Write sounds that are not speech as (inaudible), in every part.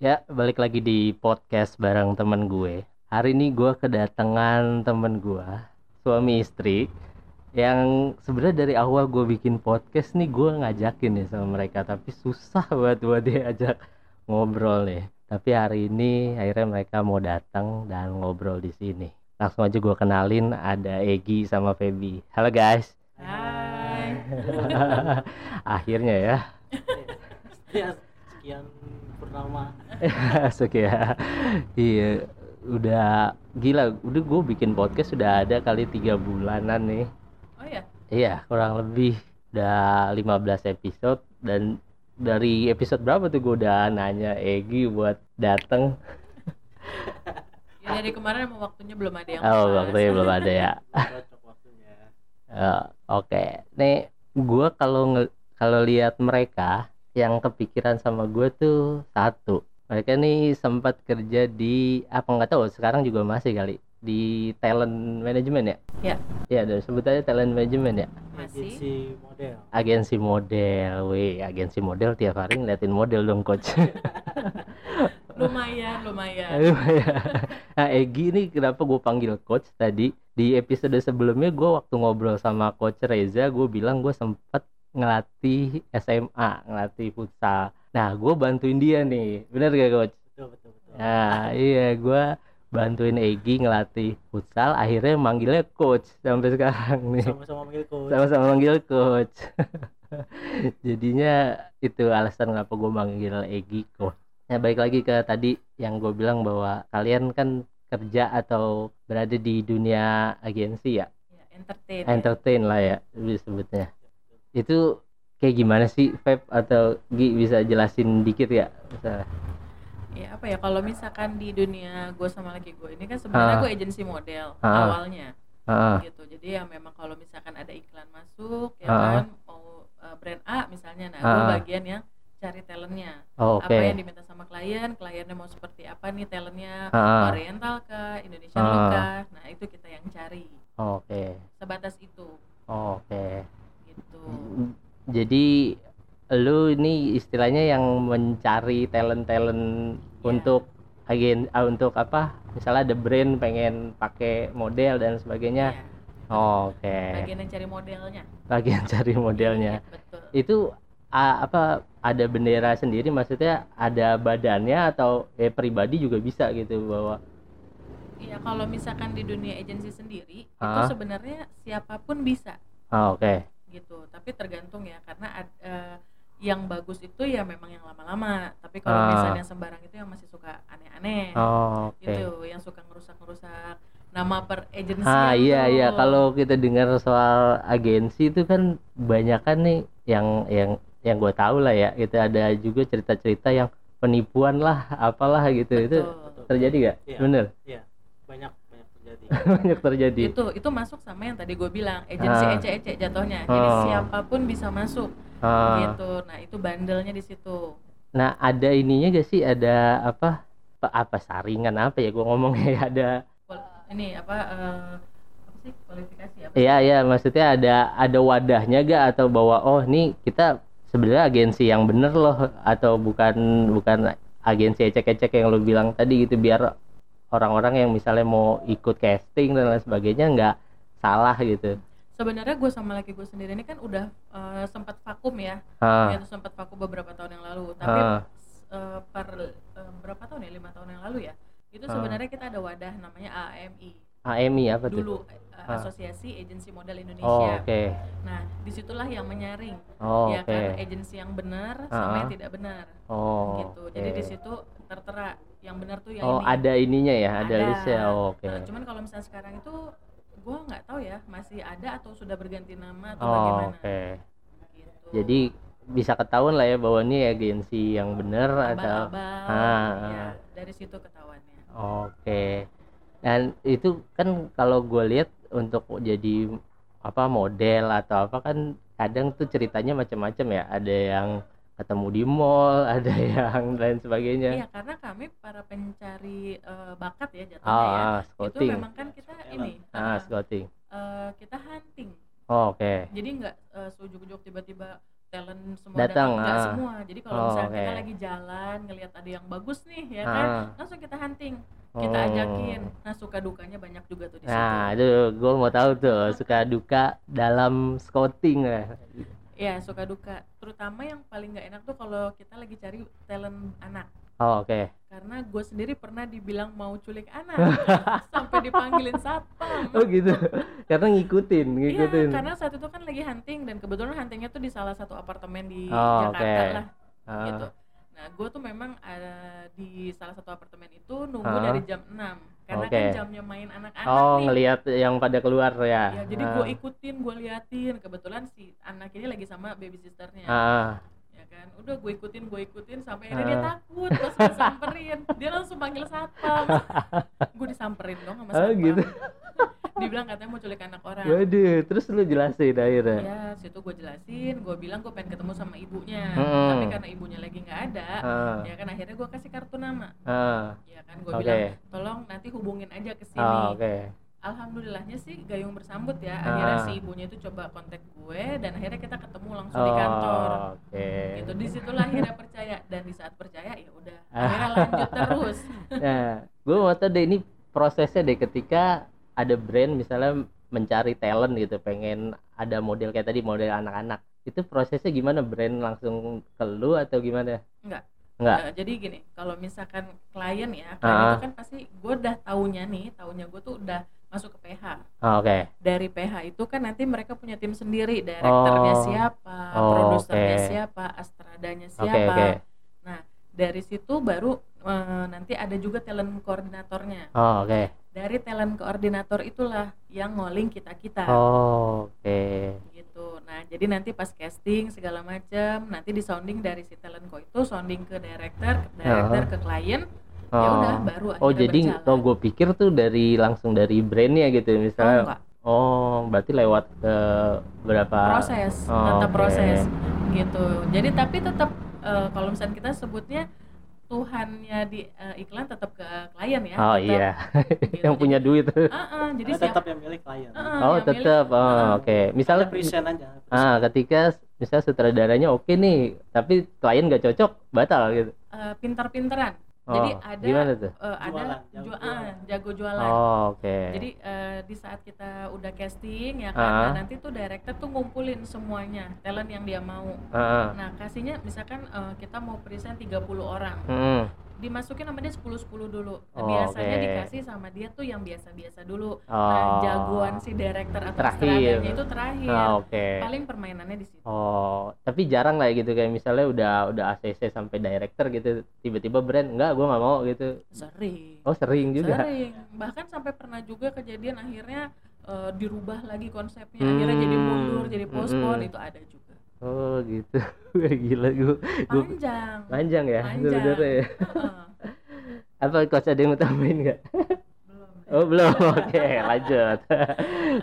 Ya, balik lagi di podcast bareng temen gue. Hari ini gue kedatangan temen gue, suami istri, yang sebenarnya dari awal gue bikin podcast nih gue ngajakin nih sama mereka, tapi susah buat buat dia ajak ngobrol nih. Tapi hari ini akhirnya mereka mau datang dan ngobrol di sini. Langsung aja gue kenalin ada Egi sama Feby. Halo guys. Hai. (laughs) akhirnya ya. Ya, (laughs) sekian purnama. (laughs) Asik ya. Iya, udah gila. Udah gue bikin podcast sudah ada kali tiga bulanan nih. Oh ya, Iya, kurang lebih udah 15 episode dan dari episode berapa tuh gue udah nanya Egi buat dateng. (laughs) ya dari kemarin emang waktunya belum ada yang Oh, pas. waktunya belum (laughs) ada ya. Waktunya. Eh, Oke, nih gue kalau kalau lihat mereka yang kepikiran sama gue tuh satu. Mereka nih sempat kerja di apa nggak tahu sekarang juga masih kali di talent management ya? Ya. Ya, dan sebut aja talent management ya. Masih. Agensi model. Agensi model, wih, agensi model tiap hari ngeliatin model dong coach. (laughs) Lumayan, lumayan. (laughs) Ya. nah Egi ini kenapa gue panggil coach tadi di episode sebelumnya gue waktu ngobrol sama coach Reza gue bilang gue sempat ngelatih SMA ngelatih futsal nah gue bantuin dia nih bener gak coach Betul betul betul. nah iya gue bantuin Egi ngelatih futsal akhirnya manggilnya coach sampai sekarang nih Sama-sama manggil coach. sama-sama manggil coach (laughs) jadinya itu alasan kenapa gue manggil Egi coach nah baik lagi ke tadi yang gue bilang bahwa kalian kan kerja atau berada di dunia agensi ya Ya, entertain. ya. entertain lah ya disebutnya itu kayak gimana sih Feb? Atau Gi bisa jelasin dikit ya misalnya? Ya, apa ya? Kalau misalkan di dunia gue sama laki gue ini kan sebenarnya Ah. gue agensi model Ah. awalnya Ah, gitu. Jadi ya memang kalau misalkan ada iklan masuk ya Ah. kan mau uh, brand A misalnya nah gue bagian yang cari talentnya. Oh, oke. Apa yang diminta sama klien kliennya mau seperti apa nih talentnya? Oriental kah? Ah. look kah? Nah itu kita yang cari. Oke. Sebatas itu. Oke jadi lu ini istilahnya yang mencari talent-talent Iya. untuk agen ah, untuk apa? Misalnya ada brand pengen pakai model dan sebagagnya Iya, oke. Bagian yang cari modelnya. Bagian cari modelnya. Iya, betul. Itu ah, apa ada bendera sendiri? Maksudnya ada badannya atau eh pribadi juga bisa gitu bahwa? Iya kalau misalkan di dunia agensi sendiri itu Ah. sebenarnya siapa pun bisa. Ah, oke gitu tapi tergantung ya karena ad- eh, yang bagus itu ya memang yang lama-lama tapi kalau Ah. misalnya sembarang itu yang masih suka aneh-aneh oh, oke itu yang suka ngerusak-ngerusak nama per agensi Ah iya iya kalau kita dengar soal agensi itu kan banyak kan nih yang yang yang gue tahu lah ya itu ada juga cerita-cerita yang penipuan lah apalah gitu itu Betul. terjadi gak? Iya. Bener Banyak banyak. (laughs) banyak terjadi. itu itu masuk sama yang tadi gue bilang agensi Ah. ece-ece jatuhnya. Jadi Oh. siapa pun bisa masuk. Ah, gitu. Nah itu bandelnya di situ. Nah ada ininya gak sih? Ada apa? Apa, apa? Saringan apa ya gue ngomongnya ya? (laughs) Ada ini apa eh, apa sih? Kualifikasi apa Iya iya. Maksudnya ada ada wadahnya gak? Atau bahwa oh nih kita sebenarnya agensi yang bener loh. Atau bukan bukan agensi ecek-ecek yang lo bilang tadi gitu. Biar orang-orang yang misalnya mau ikut casting dan lain sebagainya nggak salah gitu. sebenarnya gue sama laki gue sendiri ini kan udah eh, sempat vakum ya Ah, itu sempat vakum beberapa tahun yang lalu tapi ah, eh, per eh, berapa tahun ya lima tahun yang lalu ya itu Ah. sebenarnya kita ada wadah namanya AMI AMI apa tuh? dulu. Asosiasi Agensi Model Oh Indonesia oke. nah di situlah yang menyaring Oh ya oke. kan agensi yang benar sama yang tidak benar Oh. gitu jadi oke. di situ tertera yang benar tuh yang Oh ini ada ininya ya ada, Ada. listnya. Oh, oke. Nah, cuman kalau misalnya sekarang itu gue nggak tahu ya masih ada atau sudah berganti nama atau Oh bagaimana oke. gitu. Jadi bisa ketahuan lah ya bahwa ini agensi yang bener atau Ah, ya dari situ ketahuannya Oke. Dan itu kan kalau gue lihat untuk jadi apa model atau apa kan kadang tuh ceritanya macam-macam ya. Ada yang ketemu di mall, (laughs) ada yang lain sebagainya. iya karena kami para pencari eh, bakat ya jatuhnya Ah, ya ah, itu memang kan kita ini Ah, eh, scouting. eh, kita hunting Oh, oke. jadi nggak uh, seujug-ujug tiba-tiba talent semua Datang, datang, nggak ah. semua jadi kalau Oh, misalnya kita oke. lagi jalan ngelihat ada yang bagus nih ya kan Ah. langsung kita hunting kita Oh. ajakin nah suka dukanya banyak juga tuh di Nah, situ itu gue mau tahu tuh suka duka dalam scouting lah. Ya suka duka terutama yang paling nggak enak tuh kalau kita lagi cari talent anak Oh, oke. karena gue sendiri pernah dibilang mau culik anak (laughs) sampai dipanggilin satpam Oh gitu. Karena ngikutin, Iya, ngikutin. karena saat itu kan lagi hunting dan kebetulan huntingnya tuh di salah satu apartemen di Oh, Jakarta oke. lah Ah, gitu. Nah, gue tuh memang ada di salah satu apartemen itu nunggu Ah. dari jam 6 karena Oke. kan jamnya main anak-anak Oh, nih. ngelihat yang pada keluar ya. Ya, jadi Ah. gue ikutin, gue liatin. Kebetulan si anak ini lagi sama baby sisternya, ya kan. Udah gue ikutin, gue ikutin sampai akhirnya dia Ah. takut pas gue samperin. Dia langsung panggil satpam. gue disamperin dong sama Oh, satpam. gitu. Dibilang katanya mau culik anak orang. Waduh, terus lu jelasin akhirnya. Ya, situ gue jelasin, gue bilang gue pengen ketemu sama ibunya, Mm-mm. tapi karena ibunya lagi nggak ada, Ah, ya kan akhirnya gue kasih kartu nama, ah, ya kan gue Oke. bilang tolong nanti hubungin aja ke sini. oh, oke. Alhamdulillahnya sih gayung bersambut ya, Ah. akhirnya si ibunya itu coba kontak gue dan akhirnya kita ketemu langsung di kantor. Oh, oke. Gitu, di situlah akhirnya percaya dan di saat percaya ya udah, Ah. (laughs) akhirnya lanjut terus. (laughs) Nah, gue mau tahu deh ini prosesnya deh ketika ada brand misalnya mencari talent gitu, pengen ada model kayak tadi model anak-anak. Itu prosesnya gimana? Brand langsung ke lu atau gimana? Enggak. Enggak. Eh, jadi gini, kalau misalkan klien ya, klien Ah. itu kan pasti gue udah taunya nih, taunya gue tuh udah masuk ke PH. Oh, oke. dari PH itu kan nanti mereka punya tim sendiri, direkturnya Oh. siapa, Oh, produsernya oke. siapa, astradanya siapa. oke. Nah, dari situ baru eh, nanti ada juga talent koordinatornya. Oh, oke. Dari talent koordinator itulah yang ngoling kita-kita. Oh, oke. gitu. Nah, jadi nanti pas casting segala macam, nanti di sounding dari si talent ko itu sounding ke director, ke director ke klien, ya Oh. udah baru Oh, jadi berjalan. oh gue pikir tuh dari langsung dari brandnya gitu Oh, misalnya. enggak. Oh, berarti lewat ke berapa proses Oh, tetap oke. proses gitu jadi tapi tetap eh, kalau misalnya kita sebutnya Tuhannya di eh, iklan tetap ke klien ya Oh tetap, iya, gitu. (laughs) yang punya duit. Ah, ah, (laughs) jadi siap tetap yang milik klien. ah, Oh, tetap. milik- Oh, ah, oke. Misalnya Ada present aja. ah ketika misalnya sutradaranya oke nih, tapi klien gak cocok, batal gitu. eh, pinter-pinteran Oh, jadi ada gimana tuh? eh, ada Jualan, jago ju- ah, jualan. jago jualan Oh, oke. Jadi eh, di saat kita udah casting ya kan, nah, nanti tuh director tuh ngumpulin semuanya talent yang dia mau. Ah, Nah kasihnya misalkan eh, kita mau present 30 orang, hmm. Dimasukin sama dia 10-10 dulu. Nah, Oh, biasanya oke. dikasih sama dia tuh yang biasa-biasa dulu. Oh. Nah jagoan si director atau Terakhir. itu terakhir. Ah, oke. Paling permainannya di situ. Oh, tapi jarang lah ya gitu kayak misalnya udah udah ACC sampai director gitu, tiba-tiba brand enggak gua nggak mau gitu. Sering. Oh, sering juga. Sering. Bahkan sampai pernah juga kejadian akhirnya eh, dirubah lagi konsepnya, akhirnya jadi Hmm. mundur, jadi postpone Mm-mm. itu ada juga. Oh, gitu. (laughs) Gila gua. gua Panjang. panjang ya Panjang. sebenarnya ya. Heeh. Apa coach ada yang mau tambahin nggak? Belum. Oh, belum. (laughs) Oke, lanjut.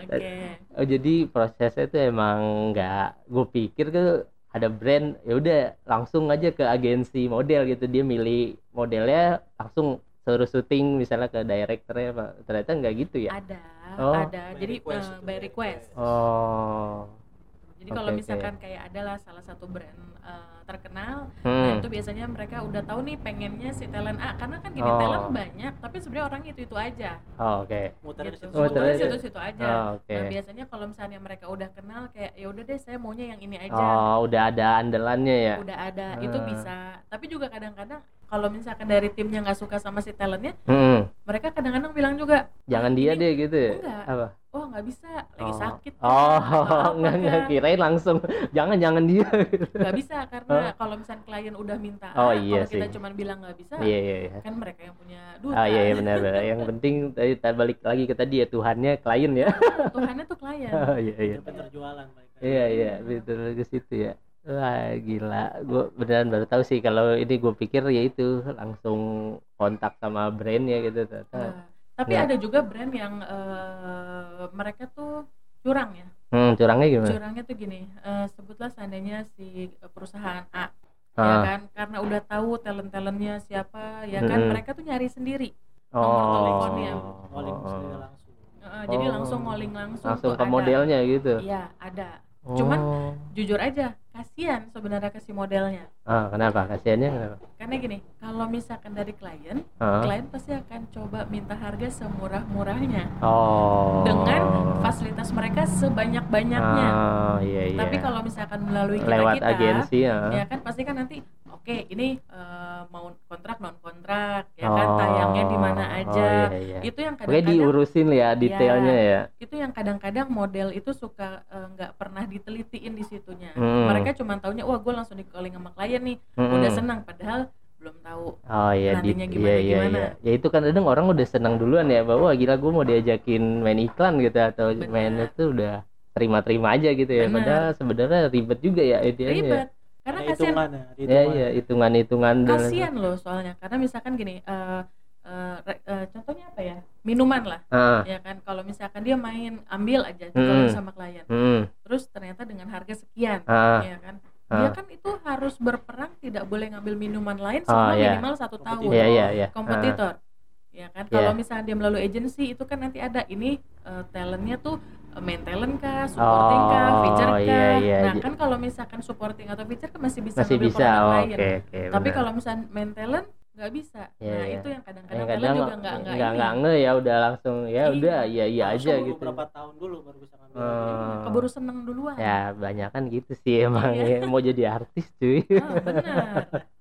Oke. Oh, jadi prosesnya itu emang nggak gue pikir tuh ada brand ya udah langsung aja ke agensi model gitu dia milih modelnya langsung suruh syuting misalnya ke directornya Pak. ternyata nggak gitu ya Ada, Oh. ada. By Jadi request eh, itu, by by request. oh Jadi kalau Oke, oke. misalkan kayak adalah salah satu brand eh, terkenal, nah hmm. itu biasanya mereka udah tahu nih pengennya si talent A karena kan gini Oh. talent banyak, tapi sebenarnya orang itu itu aja. oh, oke Muter di Gitu. situ. Oh, Muter ternyata- situ-situ aja. oh, oke Nah biasanya kalau misalnya mereka udah kenal kayak ya udah deh saya maunya yang ini aja. oh udah ada andalannya ya Udah ada, itu Ah. bisa. Tapi juga kadang-kadang kalau misalkan dari timnya nggak suka sama si talentnya, Hmm. mereka kadang-kadang bilang juga, jangan "Ah, dia deh gitu ya Enggak. apa oh nggak bisa, lagi Oh. sakit. oh nggak (laughs) nggak Kak?" kirain langsung (laughs) jangan jangan dia nggak bisa karena kalau misalnya klien udah minta Oh, iya kalau kita cuma bilang nggak bisa iya iya iya kan mereka yang punya duta Ah iya, iya benar benar. Yang penting tadi balik lagi ke tadi ya Tuhannya klien ya. Tuhannya tuh klien (laughs) Oh iya iya. Pinter jualan baik. Iya iya betul ke situ ya. Wah gila, gue beneran baru tahu sih kalau ini gue pikir ya itu langsung kontak sama brandnya gitu ternyata. Nah, tapi Nggak. ada juga brand yang eh, mereka tuh curang ya Hmm, curangnya gimana? curangnya tuh gini eh, sebutlah seandainya si perusahaan A ya Ah, kan karena udah tahu talent talentnya siapa ya kan Mm-mm. mereka tuh nyari sendiri oh, nomor teleponnya. Calling sendiri langsung. Jadi Oh. langsung ngoling langsung langsung ke ada. modelnya gitu. iya ada Oh. Cuman- jujur aja kasihan sebenarnya ke si modelnya Ah, kenapa? Kasihannya kenapa? karena gini kalau misalkan dari klien Ah. klien pasti akan coba minta harga semurah-murahnya Oh. dengan fasilitas mereka sebanyak-banyaknya Ah, iya iya. tapi kalau misalkan melalui kita lewat kita agensi ya. ya kan pasti kan nanti oke ini eh, mau kontrak non kontrak ya kan tayangnya di mana Oh, aja iya, iya. itu yang kadang-kadang diurusin ya detailnya ya. itu yang kadang-kadang model itu suka eh, nggak pernah ditelitiin di situnya Hmm. mereka cuma taunya wah gue langsung di calling sama klien nih Mm-mm. udah senang padahal belum tahu Oh iya, di, Nantinya iya, gimana, iya, gimana. iya. Ya itu kan kadang orang udah senang duluan ya bahwa gila gue mau diajakin main iklan gitu atau Bener. main itu udah terima-terima aja gitu ya. Bener. Padahal sebenarnya ribet juga ya ideanya. ribet karena Ada kasihan hitungannya, ada Ya hitungannya. iya, hitungan-hitungan dan kasihan loh soalnya. Karena misalkan gini eh, eh, re- eh, contohnya apa ya? Minuman lah Ah, ya kan? Kalau misalkan dia main ambil aja Hmm. sama klien. Hmm, terus ternyata dengan harga sekian ah, ya kan? Ah. dia kan itu harus berperang tidak boleh ngambil minuman lain Oh, selama iya. minimal satu tahun. Iya iya iya. kompetitor ya kan? Iya. kalau misalnya dia melalui agensi itu kan nanti ada. Ini eh, talentnya tuh main talent kah supporting kah Oh, feature kah iya, iya. nah kan kalau misalkan supporting atau feature kan masih bisa Masih bisa. Oh, lain Oke oke. tapi kalau misalnya main talent nggak bisa Iya, nah iya. itu yang kadang-kadang talent kadang juga nggak nggak nggak ini nggak nge ya udah langsung ya Iya. udah iya iya aja gitu. Berapa tahun dulu baru bisa ngambil. Hmm. keburu seneng duluan Ya banyak kan gitu sih emang Iya. ya. mau jadi artis cuy. Ah, benar (laughs)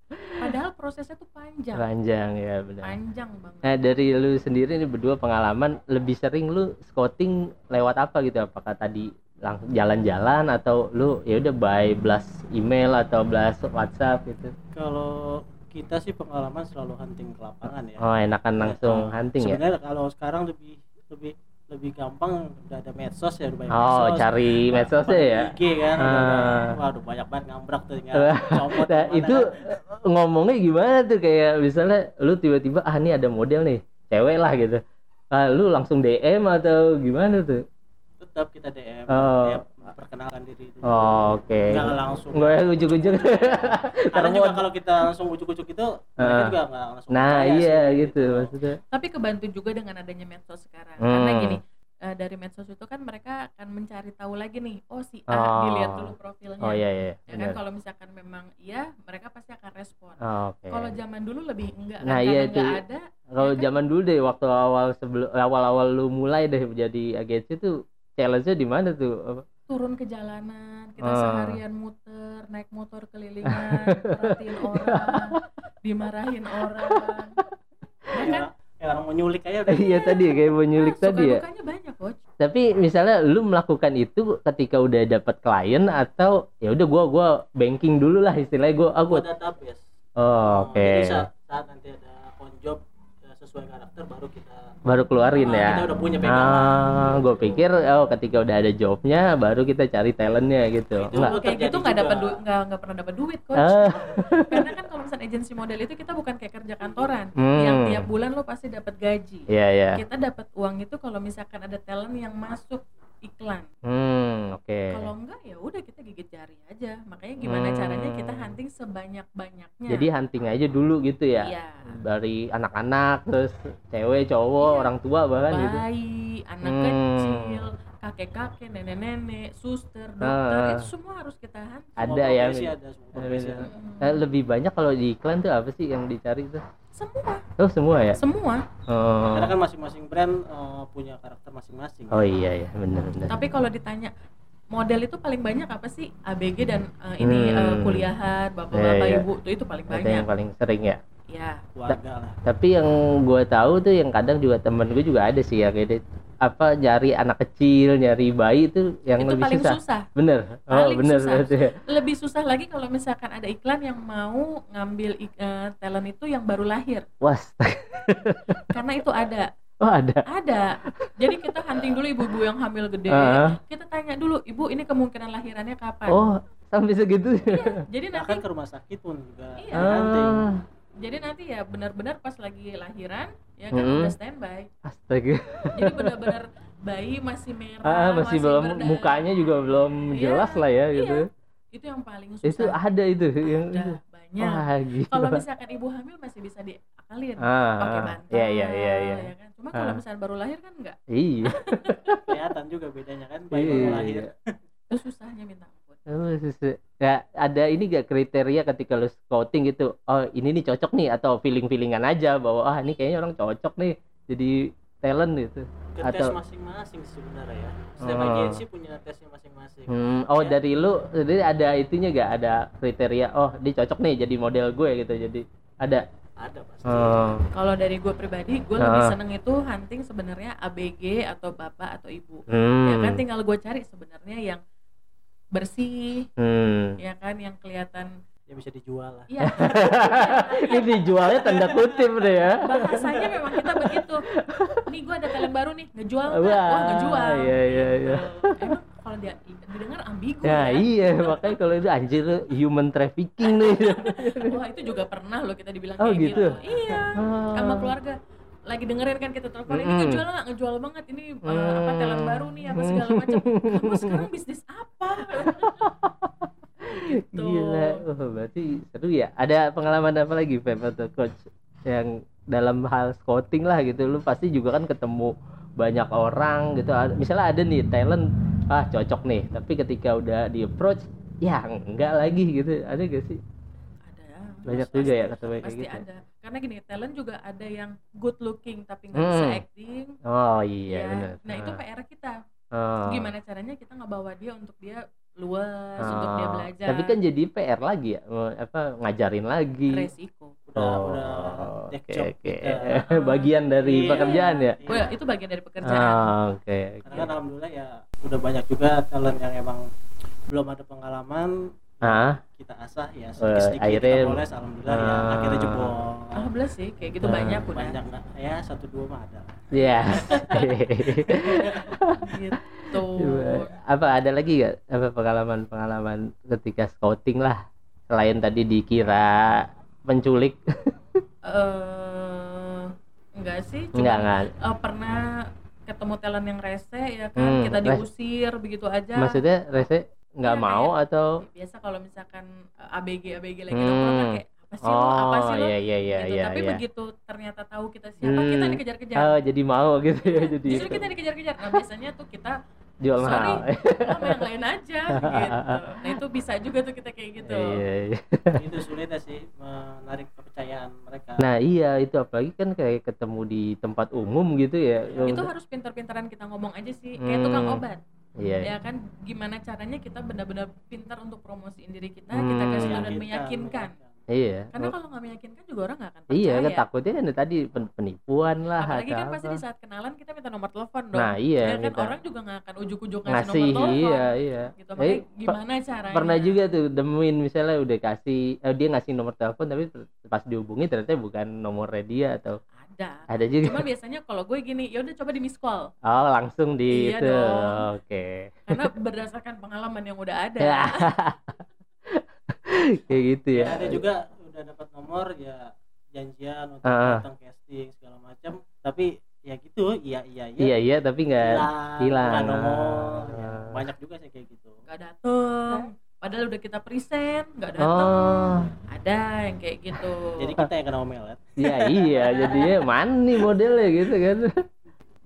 padahal prosesnya tuh panjang Panjang ya benar. panjang banget Nah dari lu sendiri nih berdua pengalaman lebih sering lu scouting lewat apa gitu? Apakah tadi lang- jalan-jalan atau lu ya udah by blast email atau blast WhatsApp gitu? Kalau kita sih pengalaman selalu hunting ke lapangan ya. Oh enakan langsung Nah, hunting ya? Sebenarnya kalau sekarang lebih lebih lebih gampang udah ada medsos ya udah banyak Oh medsos. cari medsosnya ya? IG kan udah ada- Ah. waduh banyak banget ngambrak tuh Nah, comot Nah itu kan. ngomongnya gimana tuh kayak misalnya lu tiba-tiba ah ini ada model nih cewek lah gitu. Ah, lu langsung DM atau gimana tuh? tetap kita DM, Oh. ya, perkenalkan diri dulu. Oh, Oke. Nggak langsung. Nggak ya ujuk-ujuk. Karena juga kalau kita langsung ujuk-ujuk itu mereka Ah. juga nggak langsung Nah iya sih, gitu maksudnya. tapi kebantu juga dengan adanya medsos sekarang Hmm. karena gini eh, dari medsos itu kan mereka akan mencari tahu lagi nih oh si A Oh. dilihat dulu profilnya Oh iya iya. ya kan kalau misalkan memang iya mereka pasti akan respon Oh, Oke. kalau zaman dulu lebih enggak Nah, kan iya karena itu. enggak ada Kalau ya kan? zaman dulu deh waktu awal sebelum awal-awal lu mulai deh jadi agensi tuh challenge-nya di mana tuh? Turun ke jalanan kita Ah. seharian muter naik motor kelilingan perhatiin orang (laughs) dimarahin orang ya kan Ya, kayak orang mau nyulik aja udah Iya tadi kayak mau nyulik Nah, tadi ya. banyak coach Tapi misalnya lu melakukan itu ketika udah dapat klien atau ya udah gua gua banking dulu lah istilahnya gua ah, gua Gua database Oh, oke. jadi saat, saat nanti ada on job ya, sesuai karakter baru kita Baru keluarin Ah, ya. kita udah punya pegangan Ah, gue pikir oh ketika udah ada jobnya baru kita cari talentnya gitu. Itu Enggak. gua- kayak gitu terjadi nggak dapat duit nggak nggak pernah dapat duit coach Ah, (laughs) karena kan kalau misalnya agensi model itu kita bukan kayak kerja kantoran Hmm. yang tiap bulan lo pasti dapat gaji iya iya. kita dapat uang itu kalau misalkan ada talent yang masuk iklan Hmm, oke. kalau enggak ya udah kita gigit jari aja makanya gimana Hmm. caranya kita hunting sebanyak banyaknya Jadi hunting aja dulu gitu ya. iya Dari anak-anak terus cewek, cowok, Iya. orang tua bahkan gitu. bayi anak Hmm. kecil kakek-kakek nenek-nenek suster dokter Ah. itu semua harus kita hunting Ada ya. ada ada. Mm-mm. Eh, lebih banyak kalau di iklan tuh apa sih yang dicari tuh? Semua Oh, semua ya? semua Oh. karena kan masing-masing brand eh, punya karakter masing-masing Oh iya ya, benar benar. tapi kalau ditanya model itu paling banyak apa sih ABG dan eh, ini Hmm. eh, kuliahan bapak-bapak Iya, iya. ibu tuh itu paling Ada banyak yang paling sering ya. ya keluarga lah Tapi yang gue tahu tuh yang kadang juga temen gue juga ada sih ya kayak apa nyari anak kecil, nyari bayi itu yang itu lebih paling susah. susah. Bener. Oh, Paling bener susah. berarti ya. lebih susah lagi kalau misalkan ada iklan yang mau ngambil eh, talent itu yang baru lahir Was. karena itu ada Oh, ada. ada jadi kita hunting dulu ibu-ibu yang hamil gede Ah. kita tanya dulu ibu ini kemungkinan lahirannya kapan Oh, sampai segitu. jadi nanti bahkan ke rumah sakit pun juga Iya. hunting Ah, jadi nanti ya benar-benar pas lagi lahiran ya kan Mm-mm. udah standby astaga. jadi benar-benar (laughs) bayi masih merah Ah, masih belum berdarah. mukanya juga belum Iya, jelas lah ya iya. gitu. itu yang paling susah Itu ada itu yang itu. ada banyak Wah, gila. kalau misalkan ibu hamil masih bisa diakalin ah, pakai ah. bantal Iya, iya, iya, iya. ya kan cuma kalau Ah. misalnya baru lahir kan enggak Iya. (laughs) kelihatan juga bedanya kan bayi baru lahir Iya. itu susahnya minta. Ya ada ini gak kriteria ketika lu scouting gitu? Oh ini nih cocok nih atau feeling feelingan aja bahwa ah ini kayaknya orang cocok nih jadi talent gitu. Ke tes Atau- masing-masing sih sebenarnya ya. Setiap Oh. agensi punya tesnya masing-masing. Hmm, oh Ya, dari lu jadi ada itunya gak ada kriteria oh dia cocok nih jadi model gue gitu. Jadi ada? Ada pasti. Oh. Kalau dari gue pribadi, gue Ah. lebih seneng itu hunting sebenarnya ABG atau bapak atau ibu. hmm. Ya kan tinggal gue cari sebenarnya yang bersih, hmm. ya kan yang kelihatan ya bisa dijual lah Iya. (laughs) ini dijualnya tanda kutip deh ya Bahasanya memang kita begitu. Nih gue ada talent baru nih, ngejual nggak? Wah, Wah, ngejual. iya, iya, iya. Gitu. Emang kalau dia didengar ambigu ya ya. iya makanya kalau itu anjir human trafficking nih Wah, itu juga pernah loh kita dibilang Oh, kayak gitu? gitu. Iya. Ah. Sama keluarga lagi dengerin kan kita telepon ini ngejual nggak ngejual banget ini uh, apa Hmm. talent baru nih apa segala macam (laughs) kamu sekarang bisnis apa (laughs) gitu Gila, oh, berarti seru ya. Ada pengalaman apa lagi Feb atau coach yang dalam hal scouting lah gitu. Lu pasti juga kan ketemu banyak orang gitu. Misalnya ada nih talent, ah cocok nih. Tapi ketika udah di approach, ya enggak lagi gitu. Ada gak sih? ada Banyak pasti- juga ya ketemu kayak pasti gitu. ada karena gini talent juga ada yang good looking tapi nggak Hmm. bisa acting Oh iya ya. benar. nah itu PR kita Oh. gimana caranya kita ngebawa dia untuk dia luas Oh. untuk dia belajar Tapi kan jadi PR lagi ya, apa ngajarin lagi. resiko udah udah Oh, take oke oke. kita. (laughs) Bagian dari Iya. pekerjaan ya. Iya. Wah, itu bagian dari pekerjaan Ah, oke. karena kan alhamdulillah ya udah banyak juga talent yang emang belum ada pengalaman Ah, kita asah ya Eh, sedikit sedikit akhirnya- kita poles alhamdulillah ya. Ah. akhirnya jebol. Alhamdulillah sih kayak gitu Ah, banyak udah. banyak nggak? Ya satu dua mah ada lah. Iya. (laughs) gitu. Apa ada lagi gak apa pengalaman-pengalaman ketika scouting lah? Selain tadi dikira penculik eh enggak sih cuma enggak enggak. eh, pernah ketemu talent yang rese ya kan? Hmm, kita res- diusir begitu aja. Maksudnya rese nggak Iya, mau atau Ya, biasa kalau misalkan eh, ABG ABG lagi Hmm. nongkrong kan kayak apa sih lo apa sih oh lo iya iya iya gitu. iya tapi iya. begitu ternyata tahu kita siapa kita Hmm. dikejar-kejar oh jadi mau gitu ya jadi justru kita dikejar-kejar nah biasanya tuh kita jual sorry mahal sama yang lain aja (laughs) gitu nah itu bisa juga tuh kita kayak gitu iya, iya. itu (laughs) sulit sih menarik kepercayaan mereka nah iya itu apalagi kan kayak ketemu di tempat umum gitu ya itu harus pintar-pintaran kita ngomong aja sih kayak tukang Hmm. obat iya. Ya kan gimana caranya kita benar-benar pintar untuk promosiin diri kita Hmm. kita kasih tahu dan Meyakinkan. meyakinkan iya. Karena kalau nggak meyakinkan juga orang nggak akan percaya. Iya kan takutnya kan tadi pen- penipuan lah apalagi kan pasti apa. di saat kenalan kita minta nomor telepon dong. Nah iya ya kan kita orang juga nggak akan ujuk-ujuk ngasih, ngasih nomor telepon. iya iya. Gitu. Tapi makanya per- gimana caranya? pernah juga tuh demuin misalnya udah kasih eh, dia ngasih nomor telepon tapi pas dihubungi ternyata bukan nomor dia atau ada. Ada juga. Cuman biasanya kalau gue gini ya udah coba di miss call. Oh langsung di Iya itu. oke. Karena berdasarkan pengalaman yang udah ada. Ya. (laughs) kayak gitu ya. Ya ada juga udah dapat nomor ya janjian untuk Ah. datang casting segala macam tapi ya gitu iya iya iya. Iya tapi nggak hilang. hilang. nomor. Ya, Ah. banyak juga sih kayak gitu. Nggak dateng padahal udah kita present nggak dateng. Oh. Ada yang kayak gitu. Jadi kita yang kena omelet. Ya iya jadinya mana nih modelnya gitu kan.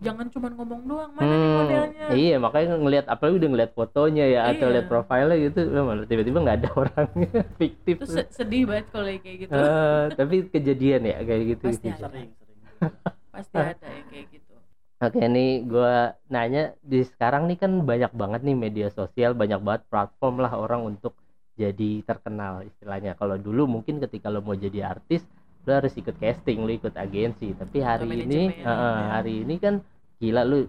Jangan cuma ngomong doang mana nih Hmm, modelnya? Iya makanya ngelihat apalagi udah ngelihat fotonya ya atau Iya. lihat profilnya gitu. Malah tiba-tiba nggak ada (laughs) orangnya fiktif. Itu se- sedih banget kalau kayak gitu. Eh, tapi kejadian ya kayak gitu. Pasti ada. sering sering. Pasti (laughs) ada. gitu Oke nih gua nanya di sekarang nih kan banyak banget nih media sosial banyak banget platform lah orang untuk jadi terkenal istilahnya. Kalau dulu mungkin ketika lo mau jadi artis lo harus ikut casting lo ikut agensi. Tapi hari Atau ini eh, ya. hari ini kan gila lu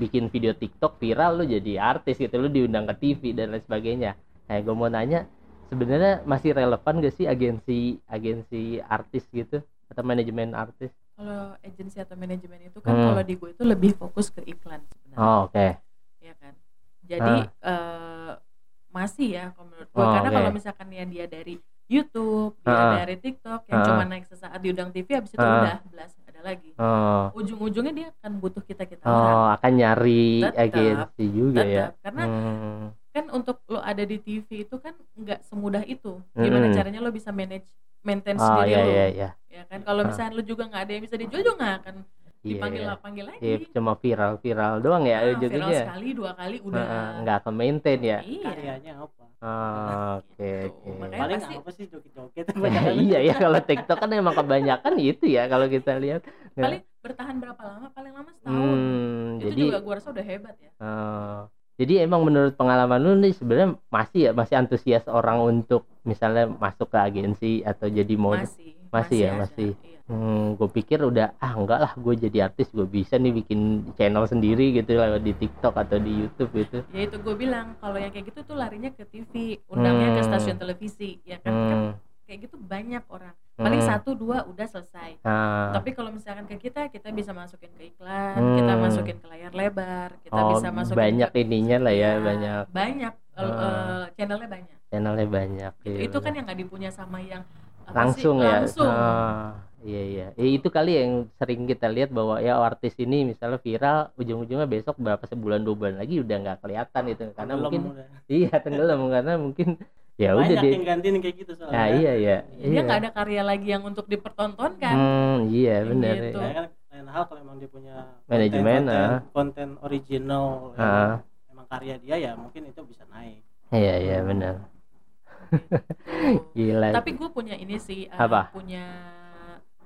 bikin video TikTok viral lo jadi artis gitu lo diundang ke TV dan lain sebagainya. Nah gue mau nanya sebenarnya masih relevan gak sih agensi agensi artis gitu atau manajemen artis kalau agensi atau manajemen itu kan Hmm. kalau di gue itu lebih fokus ke iklan sebenarnya oh, oke ya kan jadi eh, masih ya kalau menurut gue Oh, karena oke. kalau misalkan ya dia dari YouTube dia Ah. dari TikTok yang Ah. cuma naik sesaat diundang TV habis itu Ah. udah belas ada lagi oh ujung-ujungnya dia akan butuh kita kita orang Oh, akan nyari Tetap, agensi juga ya. tetap karena Hmm. Kan untuk lo ada di TV itu kan nggak semudah itu gimana Mm-mm. caranya lo bisa manage maintain Oh sendiri iya lo iya iya. ya kan kalau Ah. misalnya lo juga nggak ada yang bisa dijual juga nggak akan Iya, dipanggil iya. panggil lagi Iya, cuma viral-viral doang ya Ah, viral sekali dua kali udah Heeh, nggak ke maintain ya. iya karyanya apa Ah, Oke, Gitu. oke. Paling pasti- apa sih joget-joget (laughs) iya ya kalau TikTok kan emang kebanyakan itu ya kalau kita lihat. paling bertahan berapa lama paling lama setahun Hmm, itu jadi juga gua rasa udah hebat ya eh, jadi emang menurut pengalaman lu nih sebenarnya masih ya masih antusias orang untuk misalnya masuk ke agensi atau jadi model. masih Masih ya, ada, masih. iya. Hmm, gue pikir udah ah enggak lah gue jadi artis gue bisa nih bikin channel sendiri gitu lewat di TikTok atau di YouTube gitu. ya itu gue bilang kalau yang kayak gitu tuh larinya ke TV undangnya ke Hmm. stasiun televisi ya kan, kan Hmm. Kayak gitu banyak orang paling hmm. satu dua udah selesai Nah, tapi kalau misalkan ke kita kita bisa masukin ke iklan Hmm. kita masukin ke layar lebar kita oh, bisa masukin banyak ke, ininya lah ya, Ya, banyak banyak Ah. eh, channelnya banyak channelnya banyak. Gitu. iya, itu kan yang nggak dipunya sama yang apa sih, langsung ya. langsung Ah, iya iya. Eh, itu kali yang sering kita lihat bahwa ya artis ini misalnya viral ujung-ujungnya besok berapa sebulan dua bulan lagi udah nggak kelihatan itu karena Tenggelam mungkin udah. iya tenggelam karena mungkin ya udah banyak dia yang gantiin kayak gitu soalnya. Ya iya iya dia nggak ada karya lagi yang untuk dipertontonkan. Hmm, iya Kayak benar gitu. Ya kan lain hal kalau emang dia punya Manajemen, konten, ah. konten original yang Ah. emang karya dia ya mungkin itu bisa naik. Iya iya benar Gitu. gila. Tapi gue punya ini sih eh, Apa? punya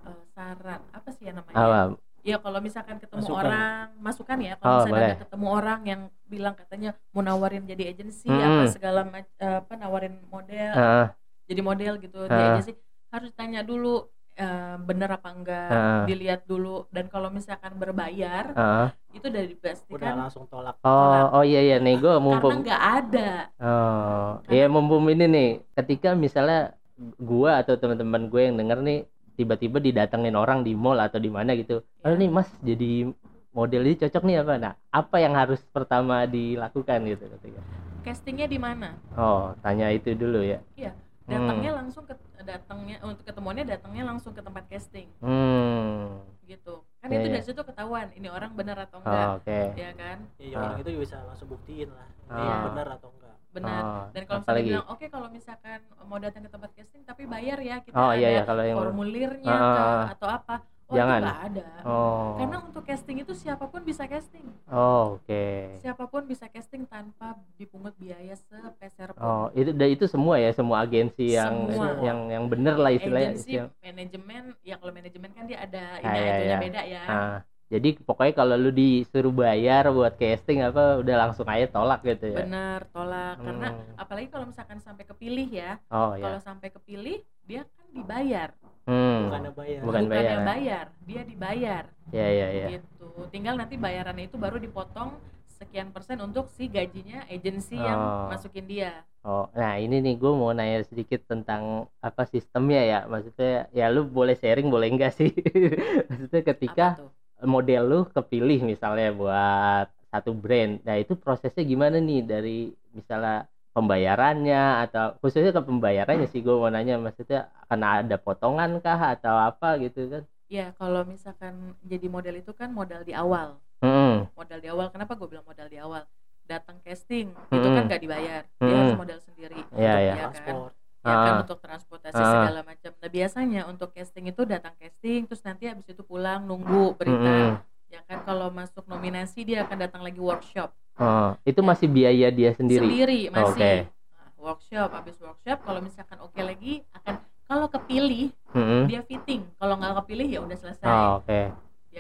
eh, saran. Apa sih ya namanya? Apa ya kalau misalkan ketemu Masukan. orang masukan ya Oh, kalau misalkan boleh. ada ketemu orang yang bilang katanya mau nawarin jadi agensi Mm-mm. apa segala eh, apa nawarin model Ah, jadi model gitu di Ah. agensi harus tanya dulu eh, bener apa enggak Ah. dilihat dulu dan kalau misalkan berbayar ah. itu udah udah dipastikan langsung tolak oh oh iya iya nih gue karena mumpung nggak ada Oh, iya mumpung ini nih, ketika misalnya gua atau teman-teman gue yang denger nih tiba-tiba didatengin orang di mall atau di mana gitu. Oh nih Mas jadi model ini cocok nih apa? Nah, apa yang harus pertama dilakukan gitu ketika? castingnya di mana Oh, tanya itu dulu ya. datangnya langsung ke datangnya untuk ketemuannya datangnya langsung ke tempat casting Hmm. gitu kan Iya, itu iya. dari situ ketahuan ini orang bener atau Oh, enggak oke. ya kan ya, ya Ah. orang itu juga bisa langsung buktiin lah Ah. ini benar atau enggak benar Oh, dan kalau misalnya bilang oke kalau misalkan mau datang ke tempat casting tapi bayar ya kita Oh ada iya iya kalau yang formulirnya Ah, ah, kah, ah. atau apa oh Jangan. itu ada Oh. karena untuk casting itu siapa pun bisa casting Oh, oke. siapa pun bisa casting tanpa dipungut biaya sepeser pun Oh, itu itu semua ya, semua agensi yang Semua. yang yang bener lah istilahnya. agensi manajemen ya kalau manajemen kan dia ada Ah, ini iya, itunya iya. beda ya Nah, jadi pokoknya kalau lu disuruh bayar buat casting apa udah langsung aja tolak gitu ya. bener tolak karena Hmm. apalagi kalau misalkan sampai kepilih ya Oh kalau ya. sampai kepilih dia kan dibayar Hmm. bukannya bayar Bukan bayar, ya? bayar dia dibayar Ya ya ya. gitu tinggal nanti bayarannya itu baru dipotong sekian persen untuk si gajinya agensi yang Oh. masukin dia Oh, nah ini nih gue mau nanya sedikit tentang apa sistemnya ya. Maksudnya ya lu boleh sharing boleh enggak sih. (laughs) Maksudnya ketika apa tuh model lu kepilih misalnya buat satu brand. Nah, itu prosesnya gimana nih? Dari misalnya pembayarannya atau khususnya ke pembayarannya sih gue mau nanya maksudnya akan ada potongan kah atau apa gitu kan? ya kalau misalkan jadi model itu kan modal di awal. Hmm. modal di awal kenapa gue bilang modal di awal? Datang casting itu kan nggak dibayar. Dia harus modal sendiri. Iya, iya. ya kan. Transport ya kan Ah. untuk transportasi Ah. segala macam nah biasanya untuk casting itu datang casting terus nanti habis itu pulang nunggu berita Mm-mm. ya kan kalau masuk nominasi dia akan datang lagi workshop Oh, itu masih biaya dia sendiri. sendiri masih Oke. Nah, workshop habis workshop kalau misalkan oke lagi akan kalau kepilih Mm-mm. dia fitting kalau nggak kepilih ya udah selesai Oh, oke.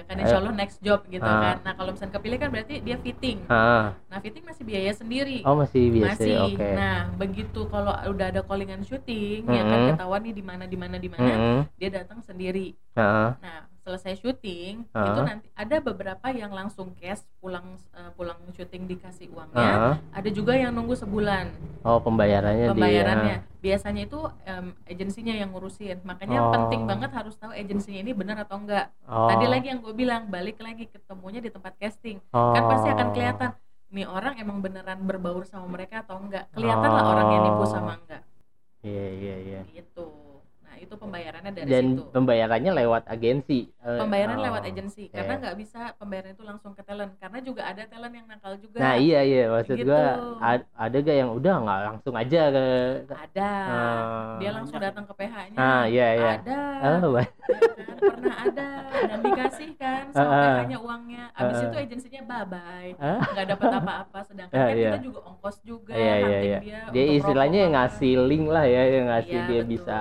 Ya kan insya Allah next job gitu Ah. kan nah kalau misalkan kepilih kan berarti dia fitting Ah. nah fitting masih biaya sendiri Oh, masih biasa. masih Oke. nah begitu kalau udah ada callingan syuting ya kan ketahuan nih di mana di mana di mana Mm-mm. dia datang sendiri Ah. nah selesai syuting Ah. itu nanti ada beberapa yang langsung cash pulang eh, pulang syuting dikasih uangnya Ah. ada juga yang nunggu sebulan Oh, pembayarannya pembayarannya dia. biasanya itu em, agensinya yang ngurusin makanya Oh. penting banget harus tahu agensinya ini benar atau enggak Oh. tadi lagi yang gue bilang balik lagi ketemunya di tempat casting oh. kan pasti akan kelihatan nih orang emang beneran berbaur sama mereka atau enggak kelihatan lah Oh. orang yang nipu sama enggak Iya, iya, iya. gitu nah itu pembayarannya dari dan situ pembayarannya lewat agensi Eh, pembayaran oh. lewat agensi karena Oke. nggak bisa pembayaran itu langsung ke talent karena juga ada talent yang nakal juga nah iya iya maksud Gitu. gua ad- ada gak yang udah nggak langsung aja ke ada Ah. dia langsung datang ke PH-nya Ah, iya, iya. ada oh, ya kan? pernah ada dan dikasih kan sama Ah, ah. PH-nya uangnya abis ah. itu agensinya bye bye nggak dapat apa-apa sedangkan Ah, kan iya. kita juga ongkos juga iya iya iya dia dia istilahnya ngasih link lah ya yang ngasih Iya, dia betul. bisa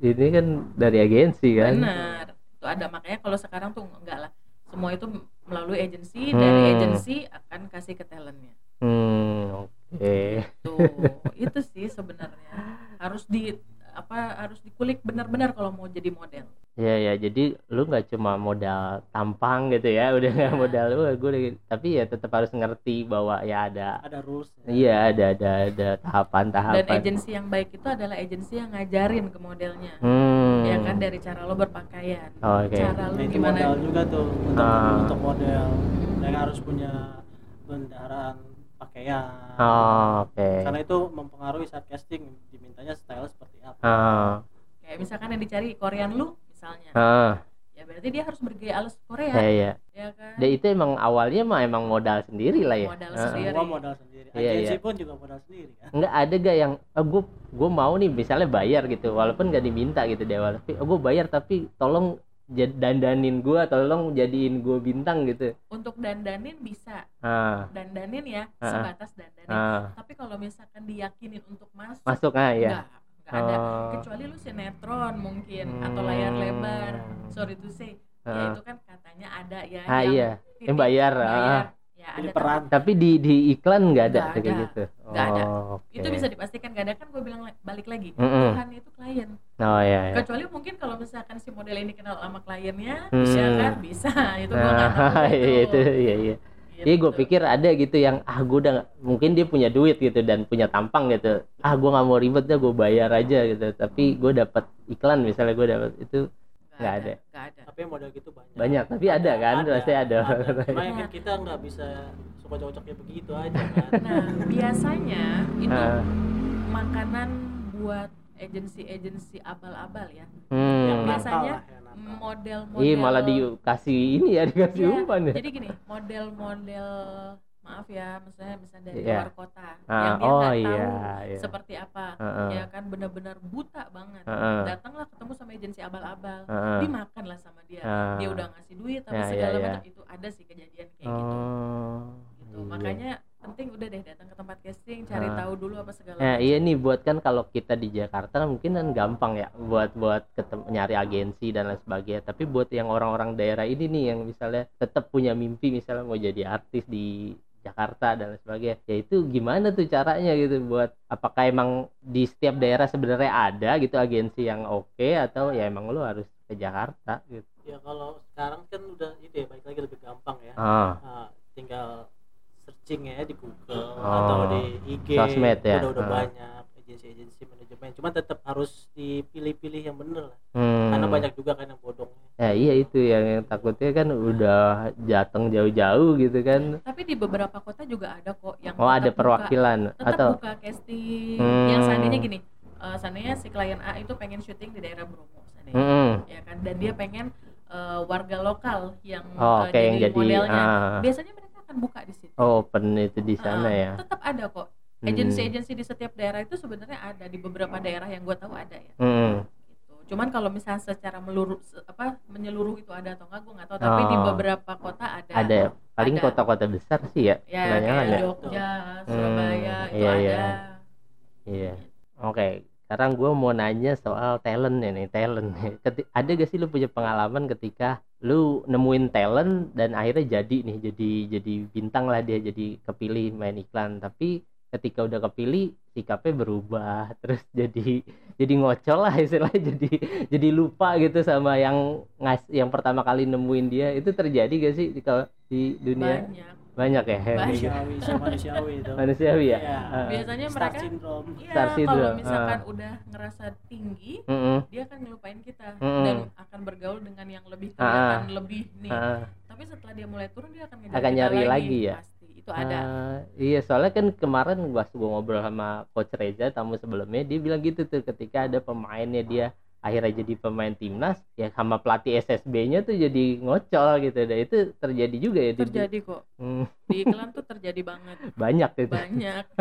ini kan dari agensi kan. Benar. Itu ada makanya kalau sekarang tuh enggak lah. Semua itu melalui agensi Hmm. dari agensi akan kasih ke talentnya. Hmm oke. Tuh (laughs) itu sih sebenarnya. Harus di apa harus dikulik benar-benar kalau mau jadi model. Ya ya jadi lu nggak cuma modal tampang gitu ya udah nggak Iya. modal lu gue tapi ya tetap harus ngerti bahwa ya ada ada rules iya ada ada ada tahapan dan agensi yang baik itu adalah agensi yang ngajarin ke modelnya. Hmm. Ya kan dari cara lo berpakaian oke. cara nah lo itu gimana. modal juga tuh untuk Ah. untuk model mereka harus punya bendaharaan pakaian. Oh, oke. Karena itu mempengaruhi saat casting dimintanya style seperti apa. Ah. Kayak misalkan yang dicari Korean lu misalnya. Ah. Ya berarti dia harus bergaya alus Korea. Ya ya ya kan? Dan itu emang awalnya mah emang modal sendiri lah ya. Modal Ah. sendiri. semua modal sendiri. Iya, agensi iya. pun juga modal sendiri kan? Enggak ada gak yang oh, gue gue mau nih misalnya bayar gitu. Walaupun gak diminta gitu di awal. Tapi oh, gue bayar tapi tolong dandanin gue tolong jadiin gue bintang gitu untuk dandanin bisa ah dandanin ya Ah. sebatas dandanin ah tapi kalau misalkan diyakinin untuk masuk masuk ah ya enggak enggak ada Oh. kecuali lu sinetron mungkin atau layar Hmm. lebar sorry to say ya Ah. itu kan katanya ada ya ah iya titik yang bayar, bayar. ah. Ya ada peran. tapi di di iklan nggak ada Nggak kayak gitu? Nggak ada. Oh, tapi itu bisa dipastikan gak ada kan gue bilang la- balik lagi Mm-mm. Tuhan itu klien. Oh ya, ya. kecuali mungkin kalau misalkan si model ini kenal sama kliennya Hmm. ya kan? Bisa. (laughs) Itu gue nggak tahu nah itu, iya itu iya iya. Iya gue Gitu. pikir ada gitu yang ah gue udah nggak- mungkin dia punya duit gitu dan punya tampang gitu. Ah gue nggak mau ribet dah gue bayar aja gitu. Tapi gue dapat iklan misalnya gue dapat itu nggak ada. nggak ada. Tapi model gitu banyak. Banyak tapi ada kan pasti ada, (laughs) cuma yang kan kita nggak bisa suka cocoknya begitu aja kan. Nah biasanya itu Ah, makanan buat agensi-agensi abal-abal ya. Yang hmm. biasanya yang nakal. model-model Ih malah dikasih ini ya dikasih Iya, umpan ya. jadi gini model-model maaf ya misalnya misalnya dari Iya. luar kota Ah, yang dia oh nggak iya, tahu iya. seperti apa Heeh. ya kan benar-benar buta banget Heeh. datanglah ketemu sama agensi abal-abal Heeh. dimakan lah sama dia Ah. dia udah ngasih duit tapi Ya, ya, segala ya. macam itu ada sih kejadian kayak gitu Oh. gitu iya. makanya penting udah deh datang ke tempat casting cari Ah. tahu dulu apa segala Nah, macam iya nih buat kan kalau kita di Jakarta mungkin kan gampang ya buat buat nyari agensi dan lain sebagainya. Tapi buat yang orang-orang daerah ini nih yang misalnya tetap punya mimpi misalnya mau jadi artis di Jakarta dan lain sebagainya. Ya itu gimana tuh caranya gitu buat apakah emang di setiap daerah sebenarnya ada gitu agensi yang oke atau ya emang lu harus ke Jakarta gitu. ya kalau sekarang kan udah itu ya balik lagi lebih gampang ya Ah, Ah, tinggal searching ya di Google Oh. atau di IG Sosmed ya? udah udah Ah. banyak agensi-agensi manajemen cuma tetap harus dipilih-pilih yang bener lah hmm. karena banyak juga kan yang bodongnya Ya iya itu yang, yang takutnya kan udah jateng jauh-jauh gitu kan. tapi di beberapa kota juga ada kok yang Oh ada tetap buka- perwakilan tetap atau buka casting Hmm. yang seandainya gini eh, seandainya si klien A itu pengen syuting di daerah Bromo seandainya Mm-mm. ya kan dan dia pengen eh, warga lokal yang Oh, eh, oke yang jadi modelnya ah. biasanya mereka akan buka di situ oh open itu di sana Ah, ya. tetap ada kok Hmm. Agensi-agensi di setiap daerah itu sebenarnya ada di beberapa daerah yang gue tahu ada ya Hmm. gitu. cuman kalau misalnya secara meluruh apa menyeluruh itu ada atau enggak gue nggak tahu tapi di Oh. beberapa kota ada Ada ya. paling kota-kota besar sih ya. ya kayak ya. Jogja Surabaya Hmm, itu iya, ada iya. Iya. Oke, sekarang gue mau nanya soal talent ya nih, talent. Keti- ada gak sih lu punya pengalaman ketika lu nemuin talent dan akhirnya jadi nih, jadi jadi bintang lah dia, jadi kepilih main iklan. Tapi ketika udah kepilih sikapnya berubah, (laughs) terus jadi jadi ngocol lah istilahnya, (laughs) jadi jadi lupa gitu sama yang ngas yang pertama kali nemuin dia. Itu terjadi gak sih di kalau di dunia? banyak Banyak ya. Banyak. manusiawi (laughs) si manusiawi itu Manusiawi ya. Iya. Ah. biasanya star mereka syndrome iya Star kalau syndrome, misalkan ah. udah ngerasa tinggi Mm-mm. dia akan ngelupain kita Mm-mm. dan akan bergaul dengan yang lebih kelihatan lebih nih Ah. tapi setelah dia mulai turun dia akan Akan nyari lagi ya? pasti itu ada. Ah, iya soalnya kan kemarin pas gue ngobrol sama coach Reza tamu sebelumnya dia bilang gitu tuh ketika ada pemainnya dia akhirnya jadi pemain timnas ya sama pelatih SSB-nya tuh jadi ngocol gitu. Dan itu terjadi juga ya di- terjadi kok. Hmm, di iklan tuh terjadi banget. (laughs) Banyak gitu banyak. (laughs)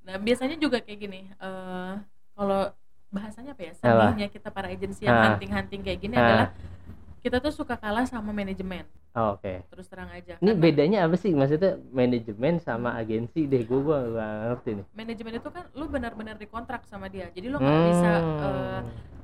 Nah biasanya juga kayak gini eh kalau bahasanya apa ya sedihnya kita para agensi yang Ah. hunting-hunting kayak gini Ah. adalah kita tuh suka kalah sama manajemen. Oh, oke. Terus terang aja ini Karena bedanya apa sih? Maksudnya manajemen sama agensi deh gue gua nggak ngerti nih. Manajemen itu kan lu benar-benar dikontrak sama dia jadi lu nggak bisa Hmm, eh,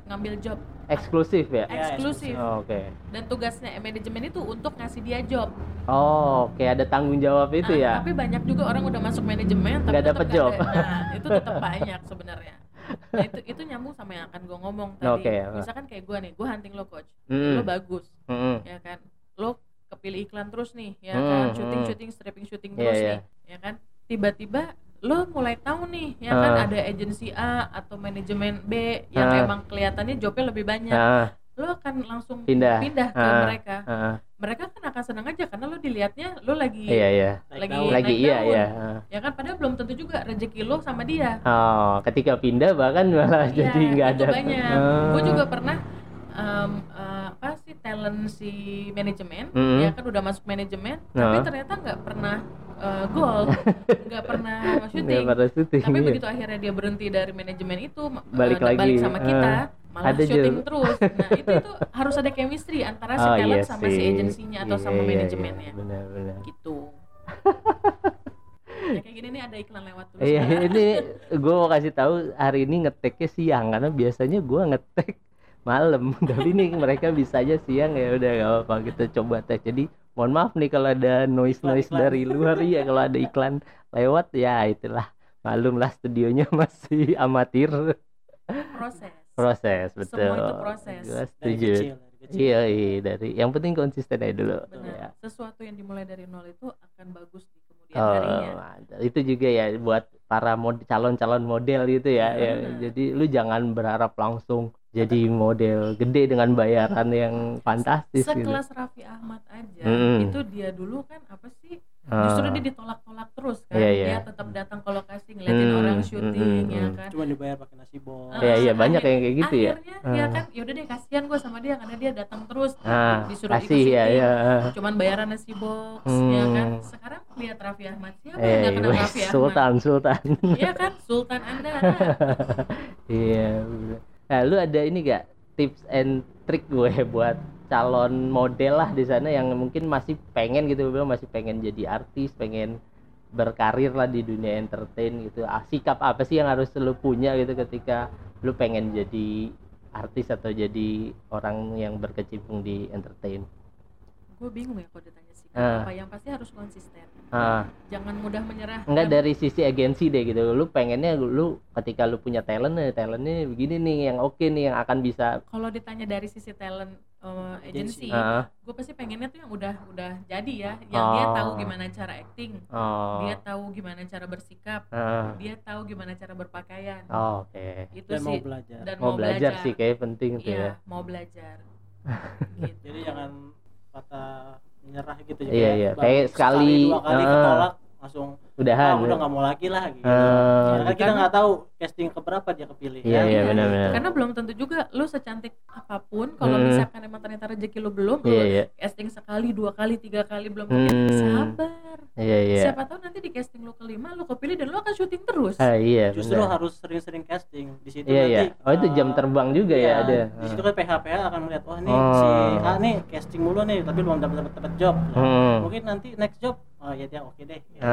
ngambil job. Eksklusif ya? Eksklusif. Oh, oke. Dan tugasnya manajemen itu untuk ngasih dia job. Oh oke ada tanggung jawab itu Nah, ya? tapi banyak juga orang udah masuk manajemen tapi Nggak dapet job. ada. nah itu tetap (laughs) banyak sebenarnya nah, itu itu nyambung sama yang akan gue ngomong tadi Oke, apa? misalkan kayak gue nih gue hunting lo coach Mm-mm. lo bagus Mm-mm. ya kan lo kepilih iklan terus nih ya Hmm, kan syuting syuting stripping syuting Iya, terus iya. nih ya kan tiba-tiba lo mulai tahu nih ya Ah. kan ada agensi A atau manajemen B yang Ah. emang kelihatannya jobnya lebih banyak Ah, lo akan langsung Pindah. pindah ke Ah. mereka ah, mereka kan akan senang aja karena lo dilihatnya lo lagi iya iya Naik Lagi- daun. lagi naik iya daun. iya ya kan padahal belum tentu juga rezeki lo sama dia oh ketika pindah bahkan malah Iya, jadi nggak ada banyak Ah. gue juga pernah em, eh, apa sih talent si manajemen Mm. ya kan udah masuk manajemen tapi Ah. ternyata nggak pernah eh, gol (laughs) nggak pernah syuting pada syuting tapi iya. begitu akhirnya dia berhenti dari manajemen itu Balik dan lagi. balik sama kita Ah. Malah Ada syuting juga. terus. Nah itu itu harus ada chemistry antara si Oh, talent iya sama si agensinya atau Iya, sama iya, manajemennya. iya, benar-benar gitu. (laughs) Ya kayak gini nih ada iklan lewat tuh Iya ini gue mau kasih tahu hari ini ngeteknya siang karena biasanya gue ngetek malam. (laughs) Tapi ini mereka bisanya siang ya udah gak apa-apa kita coba tek jadi mohon maaf nih kalau ada noise noise dari luar. Ya kalau ada iklan lewat ya itulah. Malum lah studionya (laughs) masih amatir. Proses proses betul Semua itu proses. gue dari setuju kecil, dari kecil. iya iya dari yang penting konsisten aja dulu benar ya. sesuatu yang dimulai dari nol itu akan bagus di kemudian Oh, harinya itu juga ya buat para mod calon-calon model gitu ya. Iya, ya. Jadi lu jangan berharap langsung jadi model gede dengan bayaran yang fantastis gitu. sekelas Raffi Ahmad aja Mm-mm. itu dia dulu kan apa sih justru dia ditolak-tolak terus kan Iya, iya. dia tetap datang ke lokasi ngeliatin Hmm, orang hmm, syuting hmm, ya hmm. kan Cuma dibayar pakai nasi bol. Ah, Iya, iya, akhir- banyak yang kayak gitu ya. akhirnya ya Ah. kan yaudah deh kasihan gue sama dia karena dia datang terus ah, disuruh ikut kasih ya syuting ya. cuman bayaran nasi box Hmm. ya kan sekarang lihat Raffi Ahmad siapa yang Eh, nggak kenal Raffi Ahmad Sultan, Sultan. Iya kan Sultan Anda (laughs) Iya. bener. Nah, lu ada ini gak tips and trick gue buat calon model lah di sana yang mungkin masih pengen gitu, bro, masih pengen jadi artis, pengen berkarir lah di dunia entertain gitu. Ah, sikap apa sih yang harus lu punya gitu ketika lu pengen jadi artis atau jadi orang yang berkecimpung di entertain? gue bingung ya kalau ditanya Ah. apa yang pasti harus konsisten Ah, jangan mudah menyerah enggak dari sisi agensi deh gitu. Lu pengennya lu ketika lu punya talent nih, talentnya begini nih yang oke nih yang akan bisa kalau ditanya dari sisi talent uh, agency, Ah, gue pasti pengennya tuh yang udah udah jadi ya, yang dia Oh. tahu gimana cara acting, oh. dia tahu gimana cara bersikap, Ah, dia tahu gimana cara berpakaian. oh, oke. Itu Dan mau sih belajar. dan Mau belajar sih kayak penting tuh Iya, ya. mau belajar. (laughs) gitu. Jadi jangan patah menyerah gitu Iya, ya. Kayak iya. baru Kayak sekali, dua kali ah. ketolak langsung Udahan. ah, udah nggak mau lagi lah gitu. Ah, Karena kita Karena- nggak tahu casting keberapa dia kepilih. Iya, kan? iya, Iya, benar-benar. Karena belum tentu juga lu secantik apa pun kalau Hmm. misalkan emang ternyata rezeki lu belum, Iya, lu iya. casting sekali, dua kali, tiga kali belum Hmm. kepilih, sabar. Iya, iya. Siapa tahu nanti di casting lu kelima lu kepilih dan lu akan syuting terus. Ah, iya, Justru benar. harus sering-sering casting. Di situ Iya, iya. nanti Oh, itu jam eh, terbang juga ya iya, ada. Di situ kan PH-PH akan melihat wah nih Oh. si A nih casting mulu nih tapi belum dapat dapat job. Hmm. Mungkin nanti next job oh ya dia oke deh. Ya.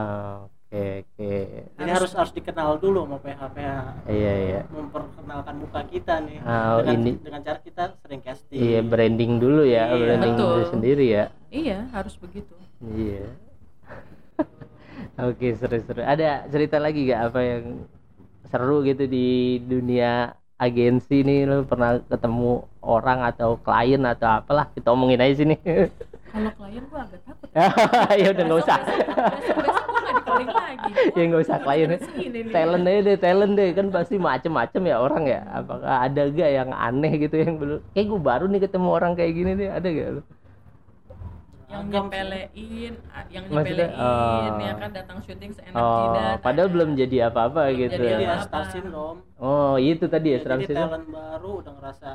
Ah, oke, oke. Jadi harus harus dikenal dulu sama PH-PH. Iya, iya. memperkenalkan muka kita nih Ah, dengan, ini- dengan cara kita sering casting. Iya, branding dulu ya, Iya. branding Betul. diri sendiri ya. Iya, harus begitu. Iya. (laughs) Oke, seru-seru. Ada cerita lagi gak apa yang seru gitu di dunia agensi nih lu pernah ketemu orang atau klien atau apalah kita omongin aja sini. Kalau klien gua agak takut. (laughs) ya udah nggak usah. Besok besok calling lagi. (laughs) ya nggak usah klien. Talent aja deh, talent deh kan pasti macem-macem ya orang ya. Apakah ada gak yang aneh gitu yang belum? Kayak gue baru nih ketemu orang kayak gini nih, ada gak lu? yang nyepelein yang nyepelein oh. ya kan datang syuting seenak Oh, jidat padahal ada. belum jadi apa-apa Belum gitu. jadi Jadi ya apa-apa. star syndrome. Oh, itu tadi ya Ya, jadi sih. talent baru udah ngerasa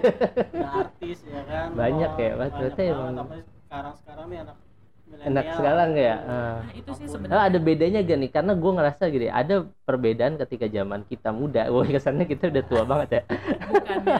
(laughs) udah artis ya kan. Banyak Oh, ya, banget. emang- Apalagi sekarang sekarang nih anak Enak milenial. sekarang ya. Ah. nah itu sih sebenarnya Oh, ada bedanya gak nih? Karena gue ngerasa gini, ada perbedaan ketika zaman kita muda. (laughs) Wah, kesannya kita udah tua banget ya. bukannya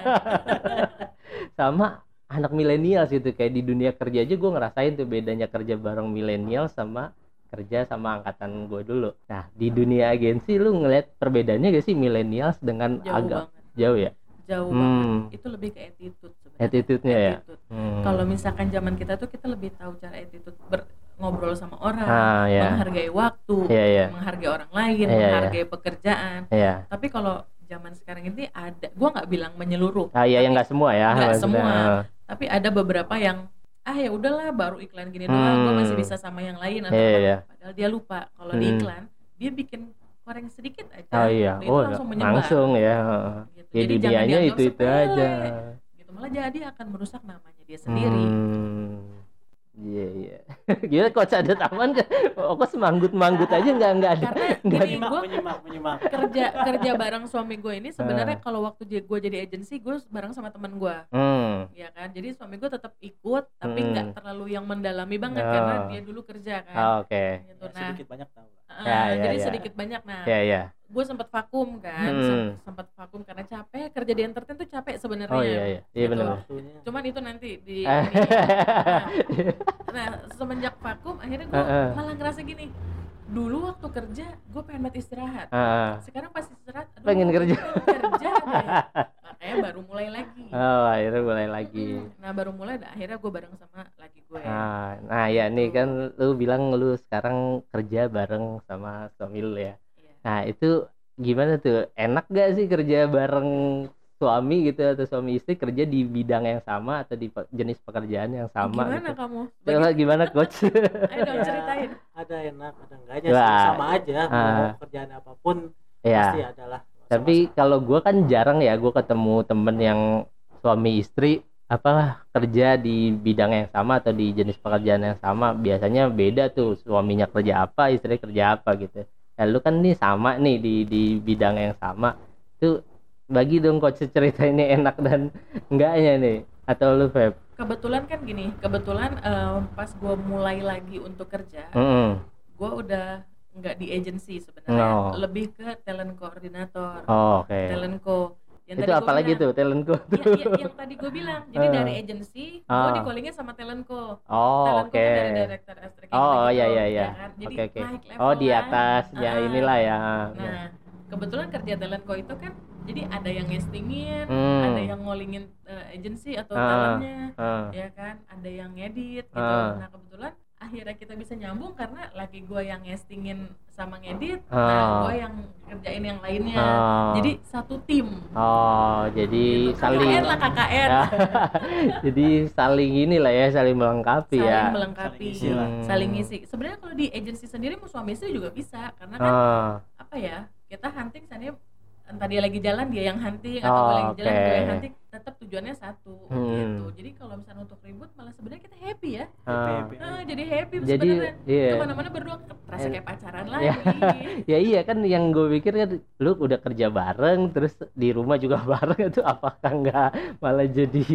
(laughs) Sama anak milenial gitu. Kayak di dunia kerja aja gue ngerasain tuh bedanya kerja bareng milenial sama kerja sama angkatan gue dulu. Nah, di dunia agensi lu ngeliat perbedaannya gak sih milenials dengan jauh agak banget jauh ya? jauh Hmm. banget itu lebih ke attitude Attitude-nya ya? Hmm. kalau misalkan zaman kita tuh kita lebih tahu cara attitude ber- ngobrol sama orang ah, ya. menghargai waktu Iya, iya. menghargai orang lain Iya, iya. menghargai pekerjaan Iya. tapi kalau zaman sekarang ini ada gua nggak bilang menyeluruh Ah, iya yang nggak semua ya. Nggak semua. Ah. tapi ada beberapa yang ah ya udahlah baru iklan gini doang gua Hmm. masih bisa sama yang lain atau Iya, apa. iya. padahal dia lupa kalau di Hmm. iklan dia bikin goreng sedikit aja Oh iya. itu Oh, langsung menyebar langsung ya. gitu. Ya jadi dunianya dianggap itu-itu sepele, aja. Gitu malah jadi akan merusak namanya dia sendiri Hmm. Iya iya. (laughs) Gila coach ada taman kan? Oh, kok semanggut-manggut aja nggak nggak ada. karena Nggak gini gue menyimak, menyimak. kerja kerja bareng suami gue ini sebenarnya kalau waktu gue jadi agensi gue bareng sama teman gue Hmm. ya kan jadi suami gue tetap ikut tapi Hmm. nggak terlalu yang mendalami banget Oh. karena dia dulu kerja kan Ah, Oke. gitu Ya, nah sedikit banyak tahu ah, Ya, ya, jadi ya. sedikit banyak nah Ya ya. gue sempat vakum kan Hmm. sem- sempat vakum karena capek kerja di entertain tuh capek sebenarnya Oh iya iya. Iya Gitu. cuman itu nanti di. (laughs) Nah, nah semenjak vakum akhirnya gue Heeh. malah ngerasa gini dulu waktu kerja gue pengen banget istirahat Ah. sekarang pas istirahat aduh, Pengen kerja. pengen kerja. (laughs) makanya baru mulai lagi Oh, akhirnya mulai lagi. Nah baru mulai akhirnya gue bareng sama laki gue Nah, nah ya nih kan lu bilang lu sekarang kerja bareng sama suami lu ya. Iya. Nah, itu gimana tuh? Enak gak sih kerja bareng suami gitu atau suami istri kerja di bidang yang sama atau di jenis pekerjaan yang sama gimana gitu? kamu Coba Bagi- gimana coach? (laughs) ayo dong Ya, ceritain Ada enak, ada enggaknya Wah. Sama aja. Ah. Mau kerjaan apa pun ya. pasti adalah. Tapi kalau gua kan jarang ya gua ketemu temen yang suami istri apa kerja di bidang yang sama atau di jenis pekerjaan yang sama. Biasanya beda tuh suaminya kerja apa istri kerja apa gitu. Ya lu kan nih sama nih di di bidang yang sama. Tuh bagi dong coach ceritainnya enak dan (laughs) enggaknya nih. Atau lu Feb? Kebetulan kan gini kebetulan eh, pas gue mulai lagi untuk kerja Mm-mm. gue udah nggak di agensi sebenarnya Oh. lebih ke talent koordinator oh, oke talent co yang itu apalagi bilang. tuh talentku Ya, ya, yang tadi gue bilang jadi Ah. dari agensi gue Ah. di callingnya sama talentco oh talentco oke kan dari director astrik oh iya iya iya kan? jadi oke oke naik level oh di lah. atas ya Ah. inilah ya nah kebetulan kerja talentco itu kan jadi ada yang ngestingin Hmm. ada yang ngolingin eh, agensi atau Ah. talentnya Ah. ya kan ada yang ngedit gitu Ah. nah kebetulan akhirnya kita bisa nyambung karena laki gue yang ngestingin sama ngedit Ah. nah gue yang kerjain yang lainnya Oh. jadi satu tim Oh, jadi Gitu. saling KKN lah KKN (laughs) jadi saling inilah ya, saling melengkapi saling ya. melengkapi Saling isi lah. Hmm. saling ngisi sebenarnya kalau di agensi sendiri mau suami istri juga bisa karena kan Ah, apa ya kita hunting seandainya entah dia lagi jalan dia yang hunting atau Oh, lagi jalan gue yang hunting tetap tujuannya satu Hmm. gitu jadi kalau misalnya untuk ribut malah sebenarnya kita happy ya ah. Ah, jadi happy Jadi sebenarnya iya. ke mana-mana berdua terasa kayak pacaran lagi Ya. (laughs) ya iya kan yang gue pikir kan lu udah kerja bareng terus di rumah juga (laughs) bareng itu apakah enggak malah jadi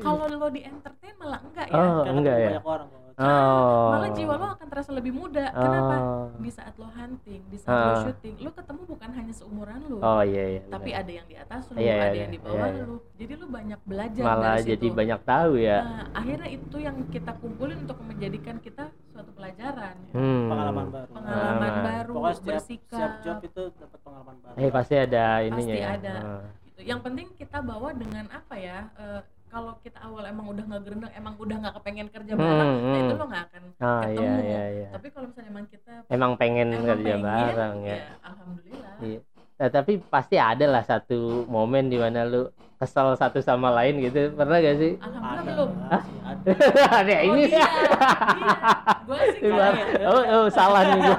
kalau lo di entertain malah enggak ya Oh, Karena enggak ya? banyak orang oh malah jiwa lo akan terasa lebih muda kenapa oh, di saat lo hunting di saat lo Ah. syuting lo ketemu bukan hanya seumuran lo oh iya iya tapi benar. ada yang di atas lo Iya, iya, ada yang di iya, bawah iya. lo jadi lo banyak belajar malah dari jadi situ. banyak tahu ya Nah, akhirnya itu yang kita kumpulin untuk menjadikan kita suatu pelajaran hmm. Pengalaman baru. pengalaman Pengalaman. baru Pokoknya setiap, bersikap setiap job itu dapat pengalaman baru. eh pasti ada ininya ya ada. Ah. gitu. Yang penting kita bawa dengan apa ya? eh, kalau kita awal emang udah nggak gerendeng, emang udah nggak kepengen kerja bareng, Hmm, nah itu hmm. lo nggak akan ah ketemu. iya iya iya Tapi kalau misalnya emang kita emang pengen emang kerja pengen, bareng ya alhamdulillah. Iya. Nah, tapi pasti ada lah satu momen di mana lu kesel satu sama lain gitu. Pernah gak sih? Alhamdulillah Ada belum. sih, ada. (laughs) Oh, ini. iya, (laughs) iya. Gua sih Ini kalau- baru- oh, oh, salah nih gua.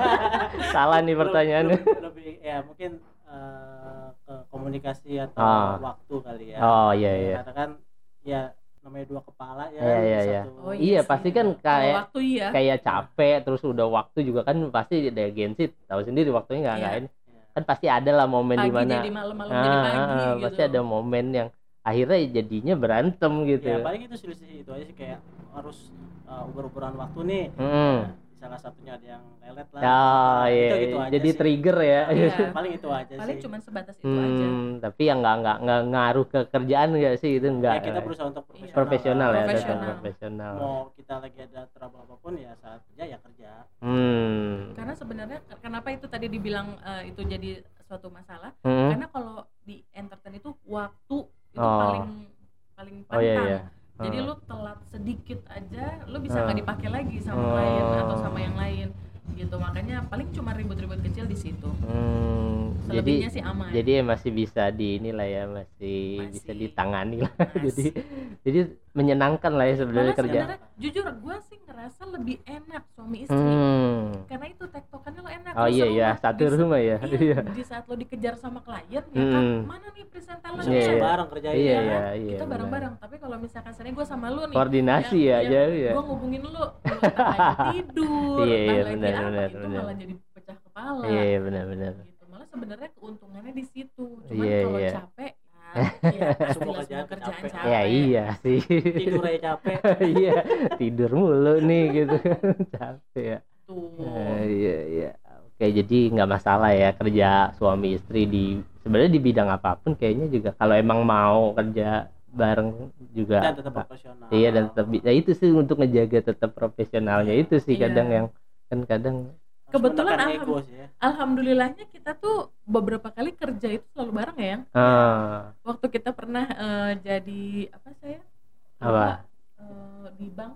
salah nih pertanyaannya. Lebih, lebih ya mungkin eh, ke komunikasi atau Ah. waktu kali ya. Oh iya iya. Karena kan ya namanya dua kepala ya Iya, iya, iya. satu- Oh, Iya, sih. pasti kan kayak waktu iya. kayak capek terus udah waktu juga kan pasti ada agensi tahu sendiri waktunya nggak Iya. ini Iya. kan pasti ada lah momen di mana jadi malam malam Ah, jadi ah, pagi ah, gitu. pasti ada momen yang akhirnya jadinya berantem gitu ya paling itu selisih itu aja sih kayak harus uh, uber-uberan waktu nih Mm. Salah satunya ada yang lelet lah Oh, Nah, iya, itu iya. gitu aja jadi sih. trigger ya Iya. paling itu aja Paling sih cuma sebatas itu aja. Hmm, tapi yang nggak nggak nggak ngaruh ke kerjaan nggak sih itu ya nggak kita berusaha untuk Iya. profesional ya lah. tetap Profesional. profesional mau kita lagi ada trouble apa pun ya saat kerja ya kerja hmm. Karena sebenarnya kenapa itu tadi dibilang eh, itu jadi suatu masalah? Hmm. Karena kalau di entertain itu waktu itu Oh. paling paling oh iya iya Jadi Hmm. lu telat sedikit aja, lu bisa Ah. nggak dipakai lagi sama klien atau sama yang lain gitu. Makanya paling cuma ribut-ribut kecil di situ. Hmm, jadi sih aman. jadi masih bisa di inilah ya masih, bisa Masih. ditangani lah (laughs) Masih. jadi jadi menyenangkan lah ya sebenarnya Malah kerja sebenarnya jujur gue sih ngerasa lebih enak suami istri. hmm. Karena itu tektokannya lo enak. oh lo iya ya banget. satu rumah ya Iya, iya di saat lo dikejar sama klien ya kan, Hmm. mana nih present talent bisa Iya, bisa iya. bareng kerjain iya Iya iya kan? iya kita bareng-bareng. Tapi kalau misalkan seandainya gue sama lu nih, koordinasi ya aja ya gue ngubungin lagi (laughs) tidur, Iya, iya, lagi benar, apa, benar, itu benar. malah jadi pecah kepala. iya iya, benar benar Gitu. Malah sebenarnya keuntungannya di situ. Cuman Iya, kalau iya. capek, (laughs) ya, ya Semua kerjaan kerjaan capek. capek. ya iya sih. Tidur aja capek. (laughs) Iya tidur mulu nih gitu (laughs) capek ya. Tuh. Eh, iya iya. Oke jadi nggak masalah ya kerja suami istri di sebenarnya di bidang apa pun kayaknya juga. Kalau emang mau kerja bareng juga dan tetap profesional. Iya dan tetap nah itu sih untuk ngejaga tetap profesionalnya itu sih Iya. kadang yang kan kadang Kebetulan alham- ego sih ya Alhamdulillahnya kita tuh beberapa kali kerja itu selalu bareng ya. Yang. ah Waktu kita pernah eh, jadi apa saya? Apa? Eh, di bank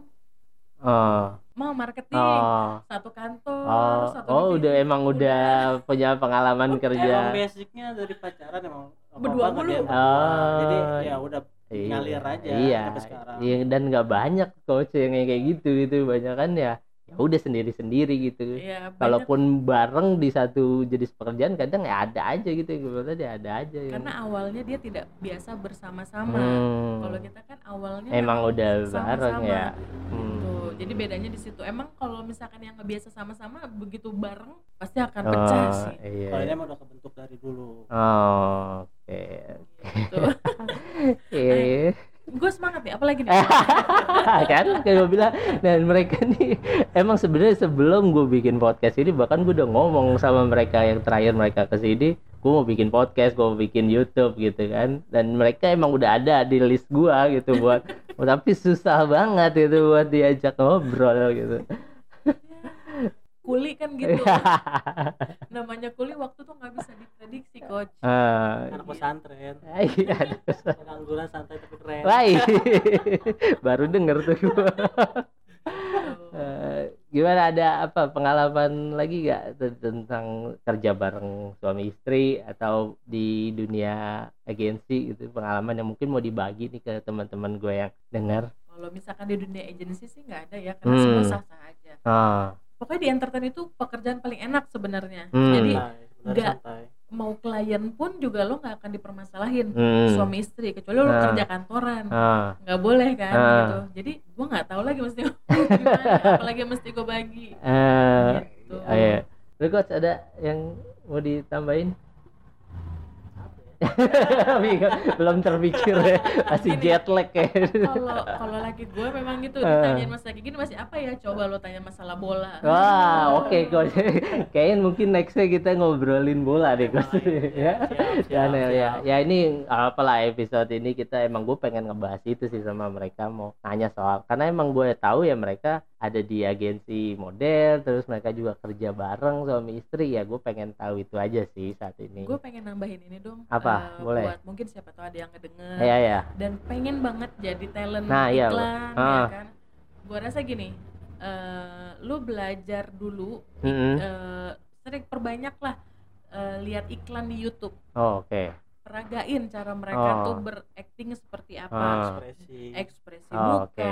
oh mau marketing oh satu kantor oh satu oh udah emang udah punya pengalaman emang kerja basicnya dari pacaran emang Berdua mulu. Oh. jadi ya udah Iya. ngalir aja iya sampai sekarang. iya dan nggak banyak coach yang kayak gitu gitu banyak kan ya ya udah sendiri sendiri gitu Iya, banyak. kalaupun bareng di satu jenis pekerjaan kadang ya ada aja gitu gue tadi ada aja yang karena awalnya dia tidak biasa bersama-sama Hmm. kalau kita kan awalnya emang memang udah sama-sama. bareng ya Gitu. Hmm. jadi bedanya di situ emang kalau misalkan yang nggak biasa sama-sama begitu bareng pasti akan pecah oh, sih iya. kalau ini emang udah kebentuk dari dulu oh oke gitu. (laughs) oke gue semangat nih apalagi nih? (laughs) Kan kayak gue bilang. Dan mereka nih emang sebenarnya sebelum gue bikin podcast ini bahkan gue udah ngomong sama mereka yang terakhir mereka ke sini gue mau bikin podcast gue mau bikin YouTube gitu kan. Dan mereka emang udah ada di list gue gitu buat. (laughs) Tapi susah banget itu buat diajak ngobrol gitu kuli kan gitu. (laughs) Namanya kuli waktu tuh nggak bisa diprediksi coach. ah anak pesantren. (laughs) Iya pengangguran santai tapi keren. Wah, (laughs) baru denger tuh gua. Eh, gimana ada apa pengalaman lagi gak tentang kerja bareng suami istri atau di dunia agensi gitu? Pengalaman yang mungkin mau dibagi nih ke teman-teman gue yang dengar kalau misalkan di dunia agensi sih nggak ada ya karena Hmm. semua sah sah aja. Ah pokoknya di entertain itu pekerjaan paling enak sebenarnya Hmm. jadi nggak- santai mau klien pun juga lo nggak akan dipermasalahin hmm. suami istri kecuali lo Ah. kerja kantoran ah nggak boleh kan Ah. gitu jadi gua nggak tahu lagi mesti gimana apalagi mesti gue bagi eh gitu oh, iya. Lu, coach ada yang mau ditambahin (laughs) belum terpikir ya masih Gini. jet lag ya kalau kalau laki gue memang gitu ditanyain mas lagi gini masih apa ya coba lo tanya masalah bola Wah, oke coach. (laughs) Kayaknya mungkin nextnya kita ngobrolin bola deh coach. ya. Ya, ya. siap. Ya ini apalah episode ini kita emang gue pengen ngebahas itu sih sama mereka mau nanya soal karena emang gue tahu ya mereka ada di agensi model terus mereka juga kerja bareng suami istri ya gue pengen tahu itu aja sih saat ini. gue pengen nambahin ini dong Apa? eh, Boleh. buat mungkin siapa tahu ada yang ngedenger Ya ya. dan pengen banget jadi talent Nah, iya, iklan Bang. ya Ah. kan gue rasa gini eh lu belajar dulu Mm-mm. eh, sering perbanyak lah eh, lihat iklan di YouTube Oh, oke. peragain cara mereka Oh. tuh berakting seperti apa Ah. ekspresi ekspresi Oh, muka oke.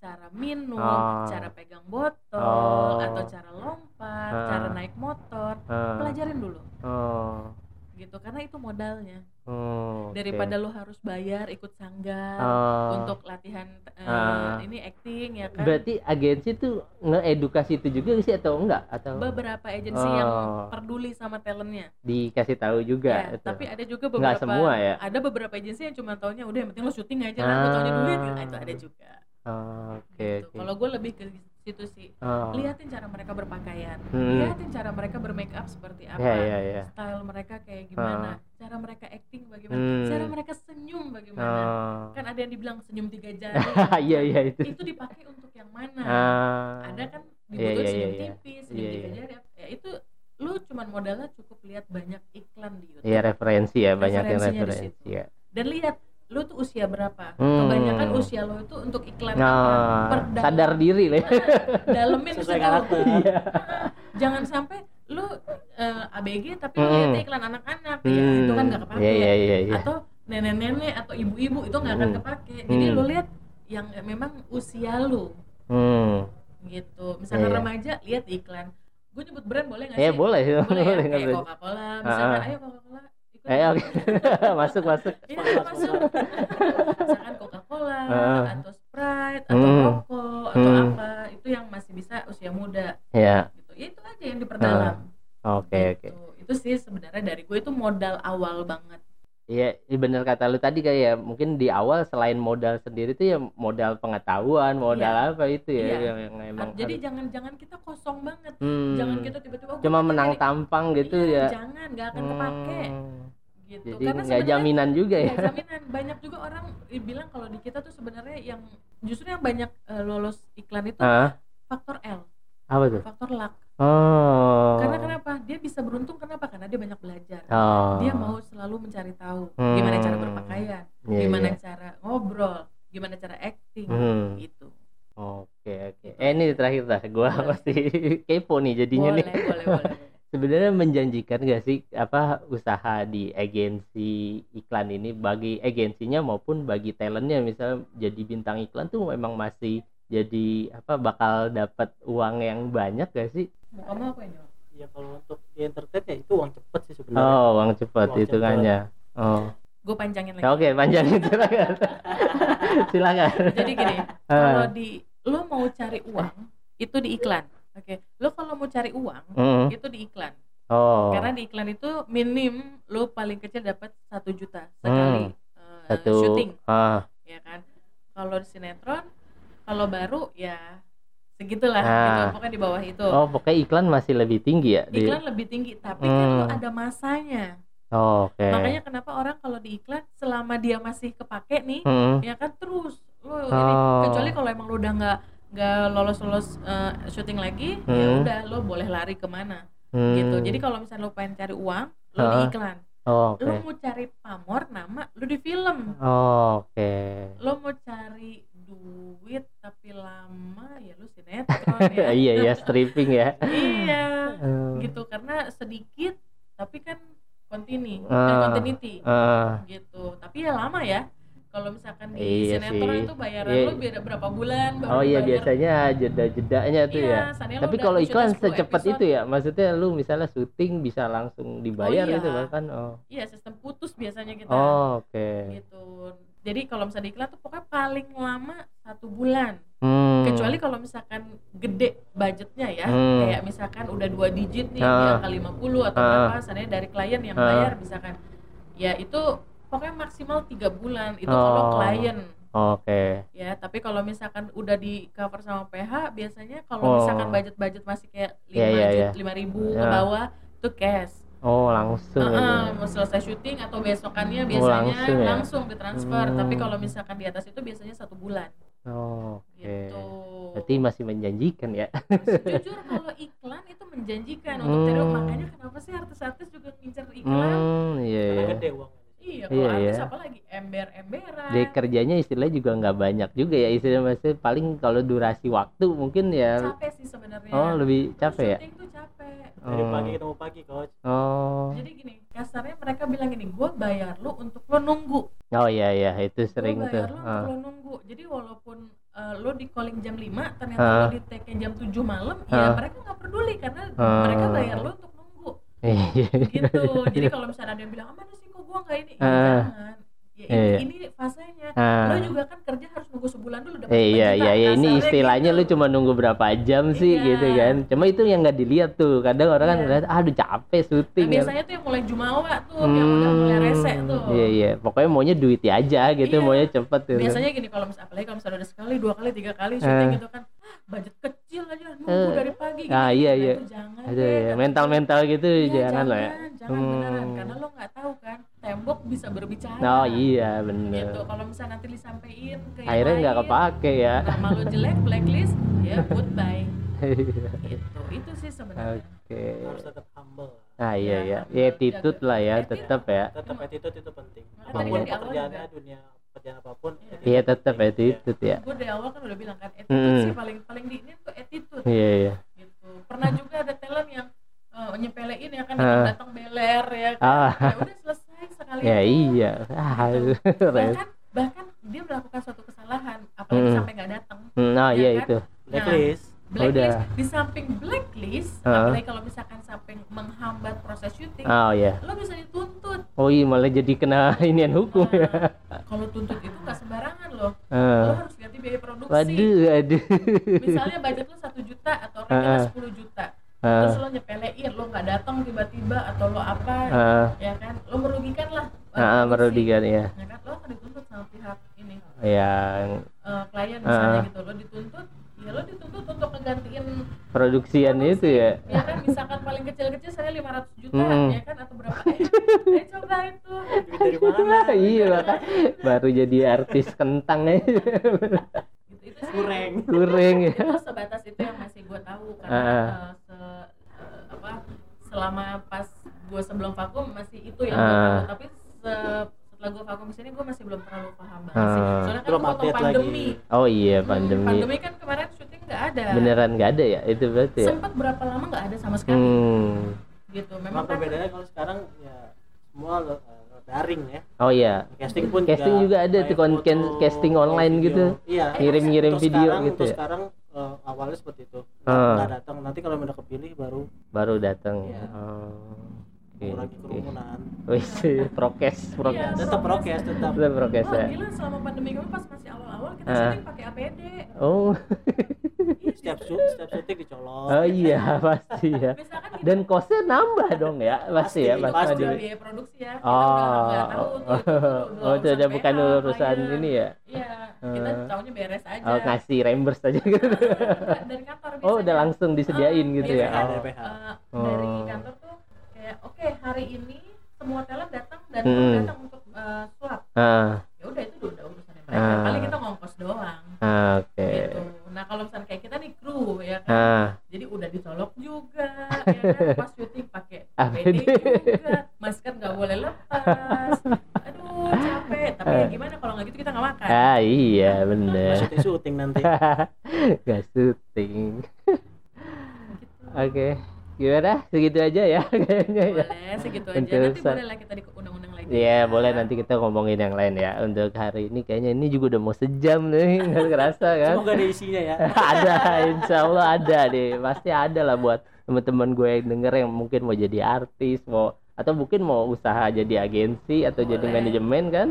Cara minum Oh. cara pegang botol Oh. atau cara lompat Ah. cara naik motor Ah, pelajarin dulu oh. gitu karena itu modalnya Oh, daripada lo harus bayar ikut sanggar Oh. untuk latihan eh, Ah. ini acting ya kan Berarti agensi tuh ngeedukasi itu juga sih atau enggak atau beberapa agensi yang Oh. peduli sama talentnya dikasih tahu juga Ya, itu? tapi ada juga beberapa semua ya? ada beberapa agensi yang cuma taunya udah yang penting lo syuting aja lah gue taunya duit gitu. Nah, itu ada juga Oh, oke gitu. oke. kalau gue lebih ke situ sih Oh. liatin cara mereka berpakaian Hmm. liatin cara mereka bermake up seperti apa Ya ya ya. style mereka kayak gimana cara mereka acting bagaimana Hmm. cara mereka senyum bagaimana Oh. kan ada yang dibilang senyum tiga jari (laughs) Iya iya itu. itu dipakai untuk yang mana Ah. ada kan Iya, dibutuhin iya, senyum iya, iya. tipis senyum Iya, tiga iya. jari ya itu lu cuman modalnya cukup lihat banyak iklan di YouTube Iya referensi ya banyak yang referensi ya. dan lihat lu tuh usia berapa Hmm. kebanyakan usia lu itu untuk iklan apa Nah, Perdalam- sadar diri lah. (laughs) dalemin sesuai karakter Iya. (laughs) jangan sampai lu eh, ABG tapi lu Hmm. lihat iklan anak-anak ya itu kan nggak kepake Iya iya iya iya. atau nenek-nenek atau ibu-ibu itu nggak akan Hmm. kepake jadi Hmm. lu lihat yang memang usia lu Hmm. gitu misalkan Iya. remaja lihat iklan gue nyebut brand boleh nggak Ya sih boleh. boleh ya (laughs) boleh kayak. Coca Cola misalkan Ah. ayo Coca Cola ikut Eh, oke. (laughs) masuk masuk. Iya, masuk misalkan Coca Cola Ah. atau Sprite atau rokok atau Hmm. apa itu yang masih bisa usia muda Ya. gitu ya itu aja yang diperdalam Oke oke. Gitu. itu sih sebenarnya dari gue itu modal awal banget Iya, iya bener kata lu tadi kayak mungkin di awal selain modal sendiri tuh ya modal pengetahuan, modal Iya. apa itu ya Iya. yang, yang emang jadi jangan-jangan kita kosong banget Hmm. jangan kita tiba-tiba "Oh, cuma menang jadi-" tampang gitu Iya, ya. jangan nggak akan kepake Hmm. Gitu Jadi karena nggak jaminan juga ya. jaminan banyak juga orang bilang kalau di kita tuh sebenarnya yang justru yang banyak eh, lolos iklan itu Ah, faktor L apa tuh? faktor luck Oh. karena kenapa dia bisa beruntung kenapa karena dia banyak belajar Oh. dia mau selalu mencari tahu Hmm. gimana cara berpakaian Iya, gimana iya. cara ngobrol gimana cara acting Hmm. gitu Oke oke. Gitu. Eh ini terakhir lah, gua masih (laughs) kepo nih jadinya boleh, nih. boleh boleh boleh Sebenarnya menjanjikan gak sih apa usaha di agensi iklan ini bagi agensinya maupun bagi talentnya misal jadi bintang iklan tuh memang masih jadi apa bakal dapat uang yang banyak gak sih? mau kamu apa ini ya kalau untuk di entertain ya itu uang cepet sih sebenarnya Oh, uang cepat Uang hitungannya. Oh. gue panjangin lagi Oke, panjangin silakan. (laughs) silakan. jadi gini kalau di lo mau cari uang itu di iklan oke lo kalau mau cari uang Hmm. itu di iklan Oh. karena di iklan itu minim lo paling kecil dapat satu juta sekali eh, Hmm. Satu syuting ah, ya kan kalau di sinetron kalau baru ya segitulah Ah. gitu pokoknya di bawah itu Oh, pokoknya iklan masih lebih tinggi ya di iklan lebih tinggi tapi kan lo Hmm. ada masanya Oh, Oke. makanya kenapa orang kalau di iklan selama dia masih kepake nih Hmm. ya kan terus lo ini Oh. kecuali kalau emang lo udah nggak nggak lolos lolos eh, syuting lagi ya Hmm. udah lo boleh lari ke mana Hmm. gitu jadi kalau misalnya lo pengen cari uang lo di Ah. iklan Oh, Oke. lo mau cari pamor nama lo di film Oh, Oke. lo mau cari duit tapi lama ya lo sinetron ya (laughs) iya iya stripping ya. iya Hmm. gitu karena sedikit tapi kan continue Ah. continuity Ah, gitu tapi ya lama ya kalau misalkan di Iya sinetron sih. itu bayaran Iya. lo beda berapa bulan baru oh iya dibayar. biasanya jeda-jedanya tuh Iya, ya. Tapi kalau iklan 10 secepat episode, itu ya, maksudnya lu misalnya syuting bisa langsung dibayar iya. gitu bahkan. Oh. iya sistem putus biasanya kita Oh, oke. gitu jadi kalau misalnya di iklan tuh pokoknya paling lama satu bulan Hmm. kecuali kalau misalkan gede budgetnya ya Hmm. kayak misalkan udah dua digit nih Ah. di angka 50 atau Ah. berapa seandainya dari klien yang Ah. bayar misalkan ya itu pokoknya maksimal tiga bulan itu Oh. kalau klien Oke. ya tapi kalau misalkan udah di cover sama PH biasanya kalau Oh. misalkan budget-budget masih kayak Iya, lima iya, juta iya. lima ribu ke Ya. bawah itu cash Oh, langsung. Heeh, gitu. mau selesai syuting atau besokannya Oh, biasanya langsung ya? langsung ditransfer Hmm. tapi kalau misalkan di atas itu biasanya satu bulan Oh, oke. gitu Berarti masih menjanjikan ya. jujur kalau iklan itu menjanjikan untuk cari Hmm. makanya kenapa sih artis-artis juga ngincer iklan Hmm, iya. karena iya. gede uang iya Iya, kalau artis iya. apa lagi ember-emberan Dia kerjanya istilahnya juga nggak banyak juga ya istilahnya maksudnya paling kalau durasi waktu mungkin ya capek sih sebenarnya oh lebih capek ya syuting tuh capek dari Oh. pagi ketemu pagi coach oh jadi gini kasarnya mereka bilang gini gue bayar lu untuk lo nunggu oh iya iya itu sering tuh bayar lu Ah. untuk lo nunggu jadi walaupun uh, lo di calling jam 5 ternyata Ah. lo di take jam 7 malam Ah. ya mereka nggak peduli karena Ah. mereka bayar lo untuk Iya. (laughs) gitu jadi kalau (laughs) misalnya ada yang bilang mana sih kok gua nggak ini ya, Ah. jangan ya ini, Iya. ini fasenya Ah. lo juga kan kerja harus nunggu sebulan dulu dapat Eh, iya iya iya ini istilahnya lu gitu. cuma nunggu berapa jam sih Iya. gitu kan. Cuma itu yang nggak dilihat tuh. Kadang orang kan Iya. ngeliat aduh capek nah, syuting. kan. biasanya tuh yang mulai jumawa tuh yang udah mulai rese Hmm, tuh Iya iya. Pokoknya maunya duitnya aja gitu, Iya. maunya cepet gitu. biasanya gini kalau misalnya apalagi kalau misalnya udah sekali dua kali tiga kali syuting Eh. gitu kan "Ah, budget kecil aja nunggu Eh. dari pagi Ah, gitu. iya, Nah, iya. itu jangan Aduh deh, ya, kata mental-mental gitu. Iya, jangan lah ya. jangan beneran Hmm. karena lo nggak tahu kan tembok bisa berbicara Oh iya bener. gitu kalau misalnya nanti disampaikan ke Akhirnya nggak kepake ya. nama lo jelek blacklist ya (laughs) goodbye Iya. gitu itu sih sebenarnya Oke. harus tetap humble Ah iya Ya, ya. humble, Ya attitude jaga- lah ya, tetap ya. tetap attitude itu penting apa pun pekerjaannya dunia pekerjaan apa pun Iya. attitude Iya tetap penting. attitude ya. gue dari awal kan udah bilang kan attitude Hmm. sih paling paling di ini tuh attitude Iya iya. gitu pernah juga ada talent yang eh, nyepelein ya kan Ah. datang beler ya kan Ah. ya udah selesai sekali Ya itu. iya. Ah, Gitu. (laughs) bahkan bahkan dia melakukan suatu kesalahan apalagi Hmm. sampai nggak datang Hmm, Nah Ya iya kan? itu. blacklist blacklist Udah. di samping blacklist Ah. apalagi kalau misalkan sampai menghambat proses syuting Oh iya. lo bisa dituntut Oh iya malah jadi kena (laughs) inian hukum ya. Nah, kalau tuntut itu nggak sembarangan loh lo Ah. harus ganti biaya produksi Waduh, aduh. (laughs) misalnya budget lo satu juta atau ratingnya 10 juta Ah, terus lo nyepelein lo nggak datang tiba-tiba atau lo apa ah, ya kan lo merugikan lah uh, merugikan ya. ya kan lo akan dituntut sama pihak ini Yang uh, klien misalnya Ah. gitu lo dituntut ya lo dituntut untuk ngegantiin produksian itu ya. ya kan misalkan paling kecil-kecil saya 500 juta Mm. ya kan atau berapa eh, eh coba itu. Dari mana? iya kan baru jadi artis kentang gitu itu sih. Kurang kurang ya. Itu sebatas itu yang masih gue tahu karena Ah. uh, se- uh, apa selama pas gue sebelum vakum masih itu yang gue Ah. tahu. Tapi se- gue vakum di sini gue masih belum terlalu paham banget sih. Ah. soalnya kan Belum update pandemi. lagi. oh iya Hmm, pandemi. pandemi kan kemarin syuting nggak ada. Beneran nggak ada ya? Itu berarti ya? Sempat berapa lama nggak ada sama sekali. Hmm. Gitu memang kan perbedaannya kalau sekarang ya semua lo- eh, daring ya. Oh iya. Casting pun Casting juga ada tuh, live kon- foto, casting online video. gitu. iya. Ngirim-ngirim video sekarang, gitu ya? sekarang eh, awalnya seperti itu. Ah. nggak datang. Nanti kalau udah kepilih baru baru datang Iya. oh. oke mengurangi oke. kerumunan Wih, sih, prokes prokes Iya, tetap prokes. prokes tetap Tetap prokes Wah ya gila selama pandemi kemarin pas masih awal-awal kita Ah. syuting pakai APD. oh Iya, setiap gitu. shoot setiap syuting dicolok oh iya (laughs) pasti ya dan kosnya nambah dong ya pasti ya Pasti, pas pasti. biaya produksi ya. Kita (laughs) oh udah nggak tahu tuh. itu tuh udah oh itu udah bukan PH, urusan ini ya Iya, kita Eh. taunya beres aja. oh ngasih reimburse aja gitu (laughs) dari kantor oh udah langsung disediain Ah, gitu ya biasanya Ada oh. Eh, Oh. dari kantor tuh kayak oke hari ini semua talent datang dan Hmm. datang untuk eh, swab. ah Ya udah itu udah urusannya mereka. Ah. Paling kita ngongkos doang. ah, oke Gitu. Nah kalau misalnya kayak kita nih kru ya kan. ah jadi udah dicolok juga ya kan pas syuting pakai APD. Juga masker nggak boleh lepas aduh capek tapi ya gimana kalau nggak gitu kita nggak makan ah iya bener syuting syuting nanti (laughs) gak syuting gitu. oke gimana? Segitu aja ya (laughs) kayaknya ya. Boleh segitu aja. Nanti Interesan. boleh lah kita di undang-undang lagi. Iya boleh. Nanti kita ngomongin yang lain ya. Untuk hari ini kayaknya ini juga udah mau sejam nih (laughs) nggak kerasa kan? Semoga ada isinya ya. (laughs) Ada insya Allah ada deh. Pasti ada lah buat teman-teman gue yang denger yang mungkin mau jadi artis mau atau mungkin mau usaha jadi agensi atau jadi Boleh. manajemen kan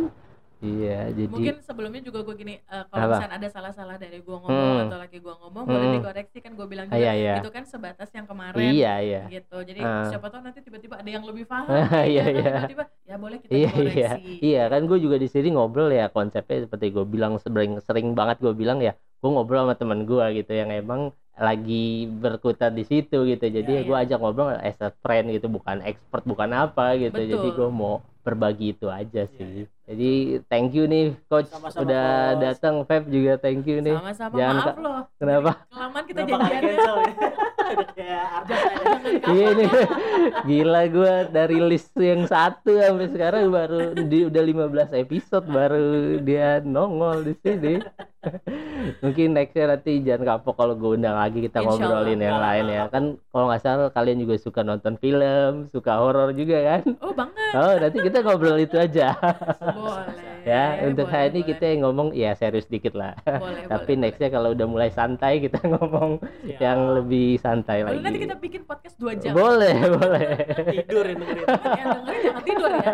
iya jadi mungkin sebelumnya juga gue gini Apa? kalau misalnya ada salah-salah dari gue ngomong Hmm. atau lagi gue ngomong boleh Hmm. dikoreksi kan gue bilang Ah, juga iya, iya. itu kan sebatas yang kemarin iya iya gitu jadi Ah. siapa tahu nanti tiba-tiba ada yang lebih paham Ah, (laughs) iya, ya kan? iya. tiba-tiba ya boleh kita iya iya dikoreksi iya kan gue juga di sini ngobrol ya konsepnya seperti gue bilang sering sering banget gue bilang ya gue ngobrol sama teman gue gitu yang emang lagi berkutat di situ gitu jadi Iya, gue iya. ajak ngobrol as a friend gitu bukan expert bukan apa gitu Betul. jadi gue mau berbagi itu aja Iya, sih jadi thank you nih coach. Sama-sama, udah datang Feb juga thank you nih. Sama-sama Jangan maaf loh. Kenapa? Kelamaan kita janjiannya cancel ya. (laughs) Iya nih. Gila gue dari list yang satu sampai sekarang baru di udah 15 episode baru dia nongol di sini. (laughs) Mungkin nextnya nanti jangan kapok kalau gue undang lagi kita Insya ngobrolin Allah. yang lain ya. kan kalau nggak salah kalian juga suka nonton film suka horor juga kan? Oh banget. Oh nanti kita ngobrol itu aja boleh. Ya untuk boleh, hari ini boleh. kita yang ngomong ya serius dikit lah. (laughs) Boleh, tapi boleh, nextnya kalau udah mulai santai kita (laughs) ngomong Siap. yang lebih santai boleh. lagi. nanti kita bikin podcast dua jam. Boleh (laughs) boleh. Tidur yang dengerin. Yang dengerin jangan tidur ya.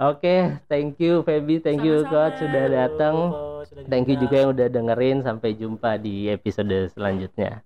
Oke thank you Feby. Thank you Sama-sama. coach sudah datang. Oh, sudah thank you juga. juga yang udah dengerin. Sampai jumpa di episode selanjutnya